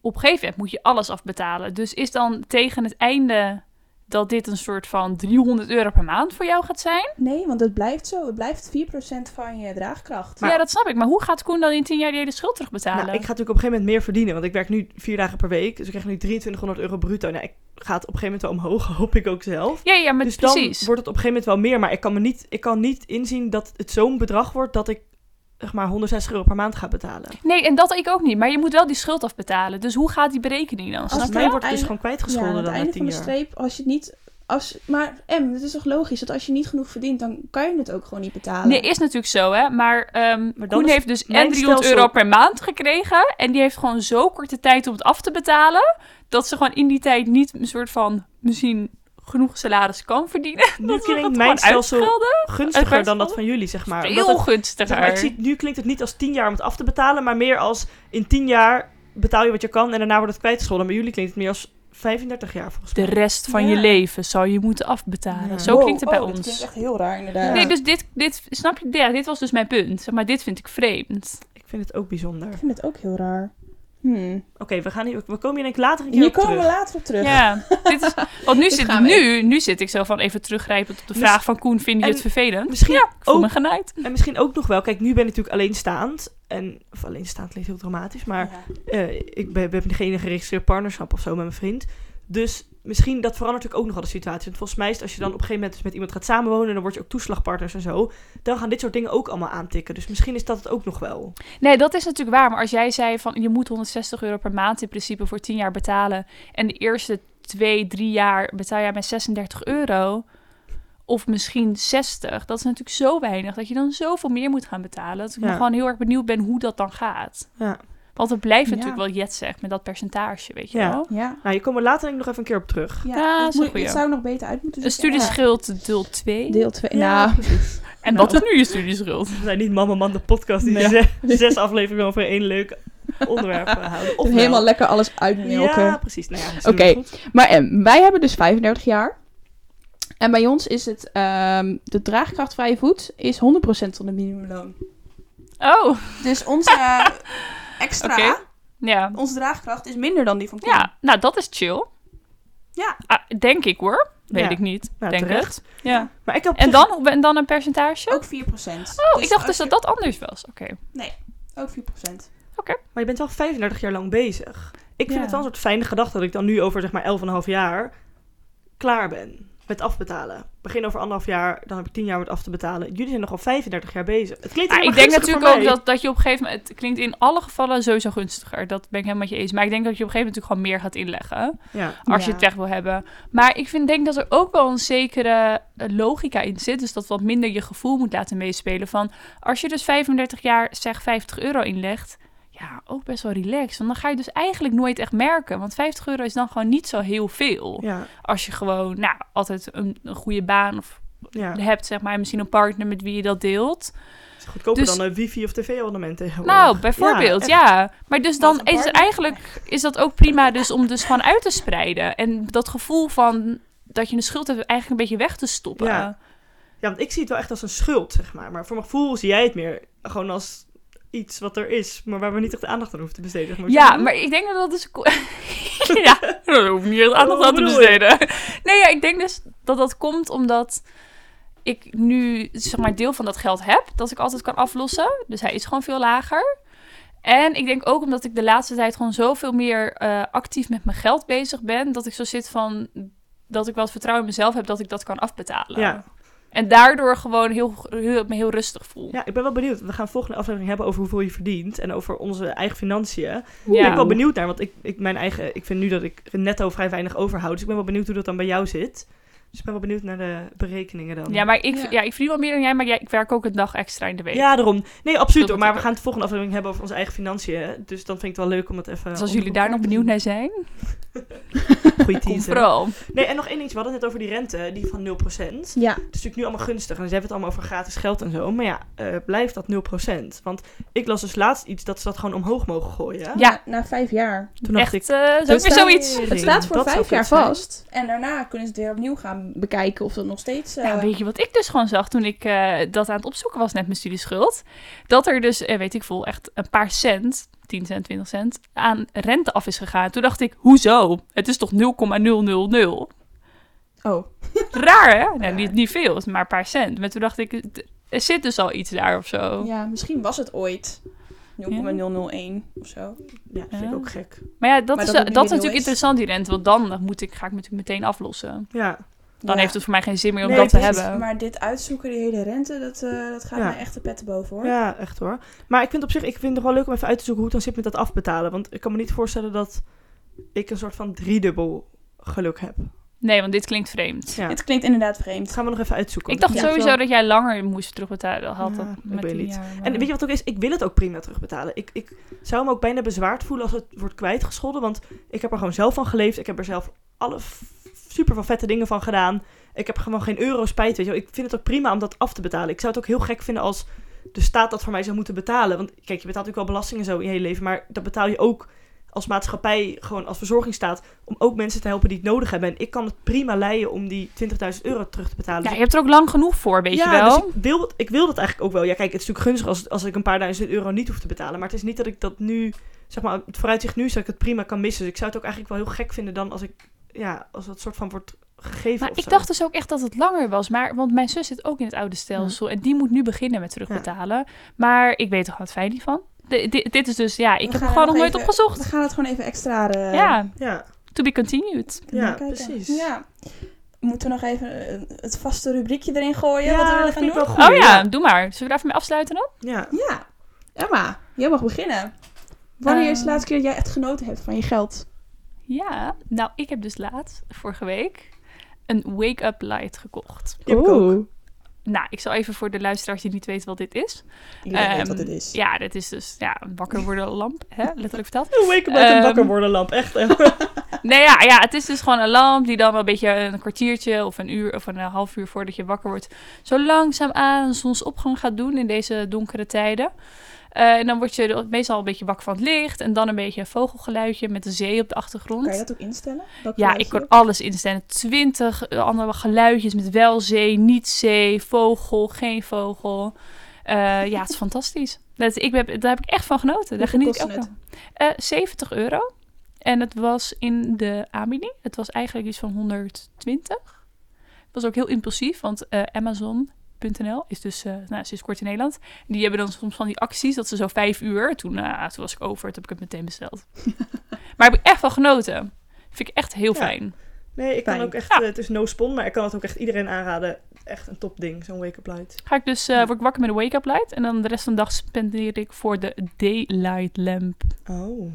op een gegeven moment moet je alles afbetalen. Dus is dan tegen het einde dat dit een soort van 300 euro per maand voor jou gaat zijn? Nee, want het blijft zo. Het blijft 4% van je draagkracht. Maar- ja, dat snap ik. Maar hoe gaat Koen dan in 10 jaar die hele schuld terugbetalen? Nou, ik ga natuurlijk op een gegeven moment meer verdienen, want ik werk nu vier dagen per week. Dus ik krijg nu 2300 euro bruto. Nou, ik ga het op een gegeven moment wel omhoog, hoop ik ook zelf. Ja, ja, maar dus precies. dan wordt het op een gegeven moment wel meer. Maar ik kan, me niet, ik kan niet inzien dat het zo'n bedrag wordt dat ik zeg maar 160 euro per maand ga betalen. Nee, en dat ik ook niet. Maar je moet wel die schuld afbetalen. Dus hoe gaat die berekening dan? Als het mij je? wordt het dus gewoon Ja, kwijtgescholden aan het dan na einde 10 van de jaar. streep, als je het niet... Als, maar M, het is toch logisch dat als je niet genoeg verdient, dan kan je het ook gewoon niet betalen. Nee, is natuurlijk zo, hè. Maar, ehm Koen is heeft dus en 300 stelsel- euro per maand gekregen. En die heeft gewoon zo korte tijd om het af te betalen. Dat ze gewoon in die tijd niet een soort van misschien genoeg salaris kan verdienen. Nu dat klinkt mijn stelsel gunstiger dan dat van jullie, zeg maar. Het- gunstiger. zeg maar, het ziet, nu klinkt het niet als 10 jaar om het af te betalen, maar meer als in 10 jaar betaal je wat je kan en daarna wordt het kwijtgescholden. Bij jullie klinkt het meer als 35 jaar volgens De mij. rest van Ja. je leven zou je moeten afbetalen. Ja. Zo Wow, klinkt het bij oh, Dat ons. klinkt echt heel raar, inderdaad. Nee, dus dit, dit, snap je? Ja, dit was dus mijn punt. Zeg maar, dit vind ik vreemd. Ik vind het ook bijzonder. Ik vind het ook heel raar. Hmm. Oké, we, gaan hier, we komen hier denk ik later een keer Hier op komen we later op terug. Ja, dit is, want nu, zit, nu, nu zit ik zo van even teruggrijpend op de vraag van Koen, vind je en het vervelend? misschien ja, ik voel ook- me genaaid. En misschien ook nog wel, kijk, nu ben ik natuurlijk alleenstaand. En, of alleenstaand klinkt heel dramatisch, maar Ja. eh, ik ben, we hebben geen geregistreerd partnerschap of zo met mijn vriend. Dus misschien, dat verandert natuurlijk ook nog wel de situatie. Want volgens mij is het als je dan op een gegeven moment dus met iemand gaat samenwonen... dan word je ook toeslagpartners en zo. Dan gaan dit soort dingen ook allemaal aantikken. Dus misschien is dat het ook nog wel. Nee, dat is natuurlijk waar. Maar als jij zei van je moet 160 euro per maand in principe voor 10 jaar betalen. En de eerste twee, drie jaar betaal jij met 36 euro. Of misschien 60. Dat is natuurlijk zo weinig dat je dan zoveel meer moet gaan betalen. Dat ik me Ja. gewoon heel erg benieuwd ben hoe dat dan gaat. Ja. Want het blijft Ja. natuurlijk wel jet zeg met dat percentage, weet je Ja. wel. Ja. Nou, je komt er later denk ik nog even een keer op terug. Ja, Ja, dat moet, zou nog beter uit moeten Een zoeken. studieschuld deel 2. Ja. Deel 2. Ja, Nou, precies. En wat is nu je studieschuld? We zijn niet Mama Man, de podcast die Nee. zes, zes afleveringen over één leuk onderwerp eh, houden. Of helemaal wel. lekker alles uitmelken. Ja, precies. Nou Oké. Maar em, wij hebben dus 35 jaar. En bij ons is het, ehm, de draagkrachtvrije voet is 100% van de minimumloon. Oh, Dus onze extra, Oké. ja. onze draagkracht is minder dan die van Koen. Ja, nou dat is chill. Ja. Ah, denk ik hoor. Weet Ja. ik niet. Nou, denk terecht. het. Ja. Maar ik heb En dan, en dan een percentage? Ook 4%. oh, ik dacht dus dat dat anders was. Oké. Ook 4%. Maar je bent wel 35 jaar lang bezig. Ik vind Ja. het wel een soort fijne gedachte dat ik dan nu over zeg maar 11,5 jaar klaar ben met afbetalen. Begin over anderhalf jaar, dan heb ik 10 jaar wat af te betalen. Jullie zijn nogal 35 jaar bezig. Het klinkt Ah, ik denk natuurlijk ook dat, dat je op een gegeven moment... Het klinkt in alle gevallen sowieso gunstiger. Dat ben ik helemaal met je eens. Maar ik denk dat je op een gegeven moment natuurlijk gewoon meer gaat inleggen. Ja. Als je het weg wil hebben. Maar ik vind, denk dat er ook wel een zekere eh, logica in zit. Dus dat wat minder je gevoel moet laten meespelen. Van als je dus 35 jaar, zeg 50 euro inlegt. Ja, ook best wel relaxed. Want dan ga je dus eigenlijk nooit echt merken. Want 50 euro is dan gewoon niet zo heel veel. Ja, Als je gewoon, nou, altijd een, een goede baan of ja. hebt, zeg maar. Misschien een partner met wie je dat deelt. Is goedkoper Dus- dan een wifi of tv-abonnement tegenwoordig. Nou, bijvoorbeeld, echt. ja. Maar dus dan is het eigenlijk is dat ook prima dus om dus gewoon uit te spreiden. En dat gevoel van dat je een schuld hebt eigenlijk een beetje weg te stoppen. Ja. Ja, want ik zie het wel echt als een schuld, zeg maar. Maar voor mijn gevoel zie jij het meer gewoon als iets wat er is, maar waar we niet echt aandacht aan hoeven te besteden. maar. Ja, maar ik denk dat dat dus... ja, daar hoef ik niet echt aandacht aan te je? besteden. Nee, ja, ik denk dus dat dat komt omdat ik nu zeg maar deel van dat geld heb. Dat ik altijd kan aflossen. Dus hij is gewoon veel lager. En ik denk ook omdat ik de laatste tijd gewoon zoveel meer eh, actief met mijn geld bezig ben. Dat ik zo zit van... Dat ik wel het vertrouwen in mezelf heb dat ik dat kan afbetalen. Ja. En daardoor gewoon heel, heel, me heel rustig voel. Ja, ik ben wel benieuwd. We gaan volgende aflevering hebben over hoeveel je verdient en over onze eigen financiën. Ja. ben ik wel benieuwd naar, want ik, ik, mijn eigen, ik vind nu dat ik netto vrij weinig overhoud. Dus ik ben wel benieuwd hoe dat dan bij jou zit. Dus ik ben wel benieuwd naar de berekeningen dan. Ja, maar ik, Ja. ja. ik verdien wel meer dan jij, maar jij, ik werk ook een dag extra in de week. Ja, daarom. Nee, absoluut. Hoor, Maar we ik gaan het volgende aflevering hebben over onze eigen financiën. Dus dan vind ik het wel leuk om het even... Dus als onder jullie daar nog benieuwd naar zijn. Goeie teaser. vooral. Nee, en nog één dingetje. We hadden het net over die rente, die van 0%. Het Ja. is natuurlijk nu allemaal gunstig. En ze hebben het allemaal over gratis geld en zo. Maar ja, eh, blijft dat 0%? Want ik las dus laatst iets dat ze dat gewoon omhoog mogen gooien. Ja. Na vijf jaar. Toen dacht Echt, ik, eh, is ook Dat weer zoiets. Het staat voor dat vijf jaar vast. En daarna kunnen ze het weer opnieuw gaan bekijken of dat nog steeds... eh, Nou, weet je wat ik dus gewoon zag toen ik eh, dat aan het opzoeken was net mijn studieschuld? Dat er dus, eh, weet ik veel, echt een paar cent, 10 cent, 20 cent, aan rente af is gegaan. Toen dacht ik, hoezo? Het is toch 0,000? Oh. Raar hè? Nou, niet, niet veel, het is maar een paar cent. Maar toen dacht ik, het- er zit dus al iets daar of zo. Ja, misschien was het ooit 0,001 of zo. Ja, vind ik Ja. ook gek. Maar ja, dat Maar is, dat dat, is natuurlijk interessant, die rente. Want dan moet ik, ga ik natuurlijk meteen aflossen. Ja, Dan Ja. heeft het voor mij geen zin meer om Nee, dat te hebben. Maar dit uitzoeken, die hele rente, dat, eh, dat gaat Ja. mij echt de petten boven hoor. ja, echt hoor. Maar ik vind op zich, ik vind het nog wel leuk om even uit te zoeken hoe het dan zit met dat afbetalen. Want ik kan me niet voorstellen dat ik een soort van driedubbel geluk heb. Nee, want dit klinkt vreemd. Ja, Het klinkt inderdaad dat vreemd. gaan we nog even uitzoeken. Ik dacht Ja. sowieso dat jij langer moest terugbetalen. Had Ja, dat ik met weet die niet. jaar, maar- En weet je wat ook is? Ik wil het ook prima terugbetalen. Ik, ik zou me ook bijna bezwaard voelen als het wordt kwijtgescholden. Want ik heb er gewoon zelf van geleefd. Ik heb er zelf alle super veel vette dingen van gedaan. Ik heb gewoon geen euro spijt. Weet je wel. Ik vind het ook prima om dat af te betalen. Ik zou het ook heel gek vinden als de staat dat voor mij zou moeten betalen. Want kijk, je betaalt natuurlijk wel belastingen zo in je hele leven. Maar dat betaal je ook als maatschappij, gewoon als verzorgingsstaat. Om ook mensen te helpen die het nodig hebben. En ik kan het prima leiden om die 20.000 euro terug te betalen. Ja, je hebt er ook lang genoeg voor, weet je wel. dus ik wil, ik wil dat eigenlijk ook wel. Ja, kijk, het is natuurlijk gunstig als, als ik een paar duizend euro niet hoef te betalen. Maar het is niet dat ik dat nu, zeg maar, het vooruitzicht nu is dat ik het prima kan missen. Dus ik zou het ook eigenlijk wel heel gek vinden dan als ik, ja, als dat soort van wordt gegeven Maar ik zo. dacht dus ook echt dat het langer was. Maar, want mijn zus zit ook in het oude stelsel. En die moet nu beginnen met terugbetalen. Maar ik weet er gewoon het fijn niet van. De- di- dit is dus, ja, ik We heb er gewoon nog nooit opgezocht. We gaan het gewoon even extra... eh, ja, Ja, to be continued. Ja, precies. Ja. Moeten we nog even eh, het vaste rubriekje erin gooien? Ja, wat we dat willen vind gaan ik doen? wel goed. oh ja, ja. doe maar. Zullen we daar even mee afsluiten dan? ja. Ja. Emma, jij mag beginnen. Wanneer is de laatste keer dat jij echt genoten hebt van je geld? Ja, nou, ik heb dus laatst, vorige week, een wake-up light gekocht. Die heb ik ook. Nou, ik zal even voor de luisteraars die niet weten wat dit is. Iedereen weet Ehm, wat het is. Ja, dit is dus ja, een wakker worden lamp, hè? letterlijk verteld. Een wake up met een Ehm, wakker worden lamp, echt. hè. Nee, ja, ja, het is dus gewoon een lamp die dan een beetje een kwartiertje of een uur of een eh, half uur voordat je wakker wordt, zo langzaam aan zonsopgang gaat doen in deze donkere tijden. Eh, en dan word je er meestal een beetje wakker van het licht en dan een beetje een vogelgeluidje met de zee op de achtergrond. Kan je dat ook instellen? Welk Ja, ik kon alles instellen. Twintig andere geluidjes met wel zee, niet zee, vogel, geen vogel. Eh, ja, het is fantastisch. Dat, ik heb, daar heb ik echt van genoten. Daar geniet ik ook van. Eh 70 euro. En het was in de aanbieding. Het was eigenlijk iets van 120. Het was ook heel impulsief, want eh, Is dus eh nou, sinds kort in Nederland. Die hebben dan soms van die acties dat ze zo vijf uur. Toen, eh, toen was ik over, toen heb ik het meteen besteld. maar heb ik echt van genoten. Vind ik echt heel Ja. fijn. Nee, ik kan ook echt, Ja. eh, het is no spon, maar ik kan het ook echt iedereen aanraden. Echt een top ding, zo'n wake up light. Ga ik dus, eh, word ik wakker met een wake-up light. En dan de rest van de dag spendeer ik voor de daylight lamp. Oh.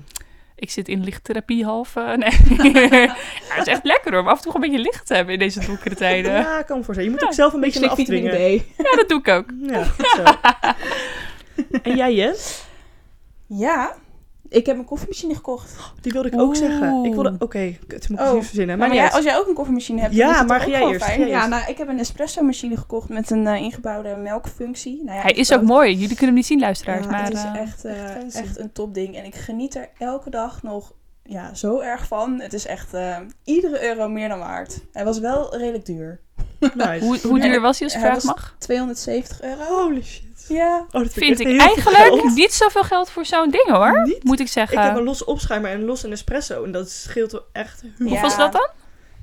Ik zit in lichttherapie half. eh, nee. ja, het is echt lekker hoor. Om af en toe een beetje licht te hebben in deze donkere tijden. Ja, Ja, ik kan me voorstellen. Je moet ook zelf een beetje vitamine afdwingen. D. dat doe ik ook. Ja, goed zo. en jij, Jess? Ja, ik heb een koffiemachine gekocht. Die wilde ik ook zeggen. Ik wilde... Oké, het moet ik Oh. niet verzinnen. Maar, jij, als jij ook een koffiemachine hebt, Ja, dan is het maar ga jij eerst, fijn. Ja, eerst. nou, ik heb een espresso machine gekocht met een eh, ingebouwde melkfunctie. Nou ja, Hij is ook mooi. Jullie kunnen hem niet zien, luisteraars. Ja, maar het is eh, echt, eh, echt echt een topding. En ik geniet er elke dag nog ja, zo erg van. Het is echt eh, iedere euro meer dan waard. Hij was wel redelijk duur. Nice. Hoe, hoe duur was die als je Hij vraag mag? 270 euro. Holy shit. Ja. Oh, dat Vind ik eigenlijk geld. niet zoveel geld voor zo'n ding hoor. Niet? Moet ik Ik zeggen. heb een los opschuimer en een los espresso. En dat scheelt wel echt heel Ja. Hoeveel is dat dan?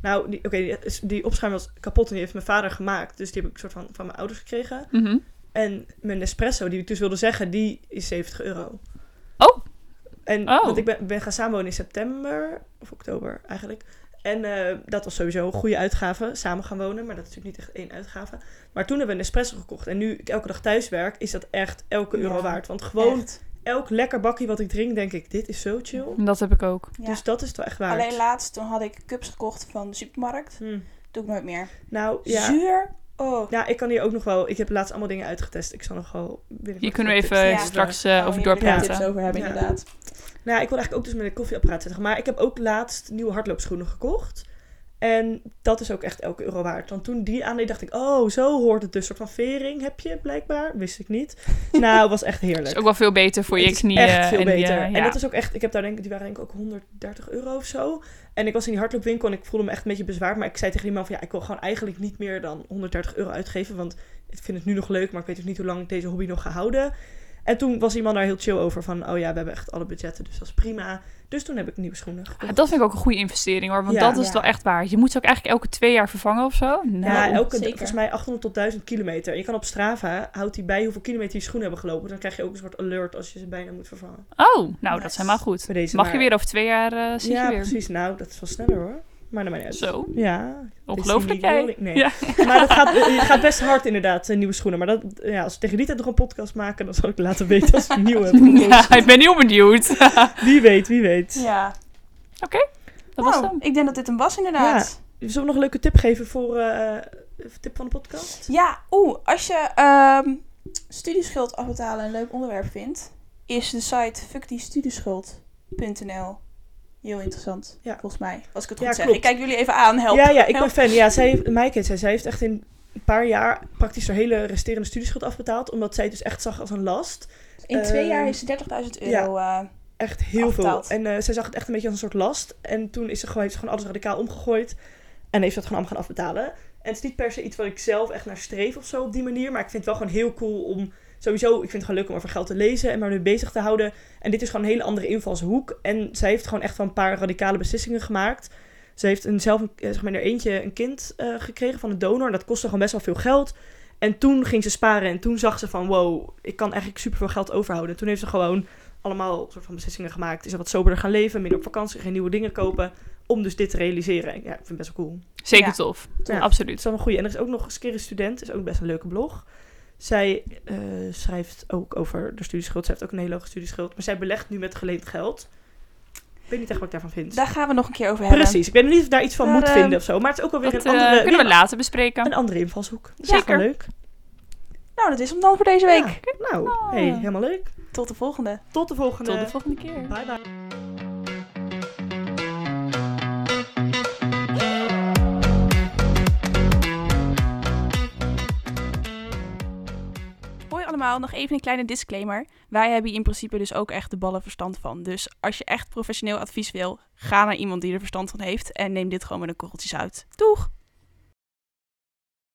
Nou, die, oké, die, die opschuimer was kapot en die heeft mijn vader gemaakt. Dus die heb ik soort van van mijn ouders gekregen. Mhm. En mijn espresso, die ik dus wilde zeggen, die is 70 euro. Oh. En Oh. want ik ben, ben gaan samenwonen in september, of oktober eigenlijk. En eh, dat was sowieso een goede uitgave, samen gaan wonen. Maar dat is natuurlijk niet echt één uitgave. Maar toen hebben we een espresso gekocht. En nu ik elke dag thuis werk, is dat echt elke euro Ja, waard. Want gewoon Echt. elk lekker bakje wat ik drink, denk ik, dit is zo chill. Dat heb ik ook. Ja. Dus dat is het wel echt waard. Alleen laatst, toen had ik cups gekocht van de supermarkt. Hm. Doe ik nooit meer. Nou, ja. Zuur. Oh. Ja, ik kan hier ook nog wel... Ik heb laatst allemaal dingen uitgetest. Ik zal nog wel... Hier kunnen we even Ja. straks geven. eh, over doorpraten. tips over hebben, Ja. inderdaad. Nou, ik wil eigenlijk ook dus met een koffieapparaat zetten. Maar ik heb ook laatst nieuwe hardloopschoenen gekocht. En dat is ook echt elke euro waard. Want toen die aandeed, dacht ik... Oh, zo hoort het dus. Een soort van vering heb je blijkbaar. Wist ik niet. Nou, was echt heerlijk. Is ook wel veel beter voor je knieën. Echt veel en die, beter. En dat is ook echt... Ik heb daar denk ik... Die waren denk ik ook 130 euro of zo. En ik was in die hardloopwinkel en ik voelde me echt een beetje bezwaard. Maar ik zei tegen die man van... Ja, ik wil gewoon eigenlijk niet meer dan 130 euro uitgeven. Want ik vind het nu nog leuk. Maar ik weet dus niet hoe lang ik deze hobby nog ga houden. En toen was iemand daar heel chill over. Van, oh ja, we hebben echt alle budgetten. Dus dat is prima. Dus toen heb ik nieuwe schoenen gekocht. Ah, dat vind ik ook een goede investering hoor. Want Ja. dat is Ja. wel echt waar. Je moet ze ook eigenlijk elke twee jaar vervangen of zo. Nou, Ja, elke, zeker. volgens mij 800 tot 1000 kilometer. En je kan op Strava, houdt hij bij hoeveel kilometer je schoenen hebben gelopen. Dan krijg je ook een soort alert als je ze bijna moet vervangen. Oh, nou dat is helemaal goed. Mag je weer over twee jaar eh zie Ja, je weer. precies. Nou, dat is wel sneller hoor. Maar dat maakt niet uit. Zo, Ja. ongelooflijk jij. Nee. Ja. Maar dat gaat, het gaat best hard inderdaad, eh, nieuwe schoenen. Maar dat, ja, als we tegen die tijd nog een podcast maken, dan zal ik laten weten als ik nieuwe heb. Ja, ik ben heel benieuwd. Wie weet, wie weet. Ja. Dat was nou, hem. ik denk dat dit hem was inderdaad. Zullen we nog een leuke tip geven voor eh, een tip van de podcast? Ja, oeh, als je ehm studieschuld afbetalen een leuk onderwerp vindt, is de site fuckdiestudieschuld.nl heel interessant, Ja. volgens mij. Als ik het goed Ja, zeg. klopt. Ik kijk jullie even aan, help. Ja, ja, ik Help. ben fan. Ja, zij, heeft- Maaike, zij, zij heeft echt in een paar jaar praktisch haar hele resterende studieschuld afbetaald. Omdat zij het dus echt zag als een last. In twee Ehm, jaar is ze 30.000 euro. eh, Echt heel Afbetaald. veel. En eh, zij zag het echt een beetje als een soort last. En toen is ze gewoon, heeft ze gewoon alles radicaal omgegooid. En heeft dat gewoon allemaal gaan afbetalen. En het is niet per se iets wat ik zelf echt naar streef of zo op die manier. Maar ik vind het wel gewoon heel cool om... Sowieso, ik vind het gewoon leuk om over geld te lezen en maar mee bezig te houden. En dit is gewoon een hele andere invalshoek. En zij heeft gewoon echt wel een paar radicale beslissingen gemaakt. Ze heeft een, zelf eh, zeg maar, in haar eentje een kind eh, gekregen van een donor. En dat kostte gewoon best wel veel geld. En toen ging ze sparen en toen zag ze van... Wow, ik kan eigenlijk superveel geld overhouden. En toen heeft ze gewoon allemaal soort van beslissingen gemaakt. Is er wat soberder gaan leven, minder op vakantie, geen nieuwe dingen kopen. Om dus dit te realiseren. En ja, ik vind het best wel cool. Zeker Ja. tof. Ja. Absoluut. is wel een goede. En er is ook nog eens een student. is ook best een leuke blog. Zij eh, schrijft ook over de studieschuld. Zij heeft ook een hele hoge studieschuld. Maar zij belegt nu met geleend geld. Ik weet niet echt wat ik daarvan vind. daar gaan we nog een keer over hebben. Precies. Ik weet nog niet of ik daar iets van Maar, moet eh, vinden of zo. Maar het is ook wel weer Dat een eh, andere, kunnen we later bespreken. een andere invalshoek. Dat is echt Zeker. wel leuk. Nou, dat is hem dan voor deze week. Ja, nou, hey, helemaal leuk. Tot de volgende. Tot de volgende. Tot de volgende keer. Bye bye. Allemaal, nog even een kleine disclaimer. Wij hebben hier in principe dus ook echt de ballen verstand van. Dus als je echt professioneel advies wil, ga naar iemand die er verstand van heeft en neem dit gewoon met een korreltjes uit. Doeg!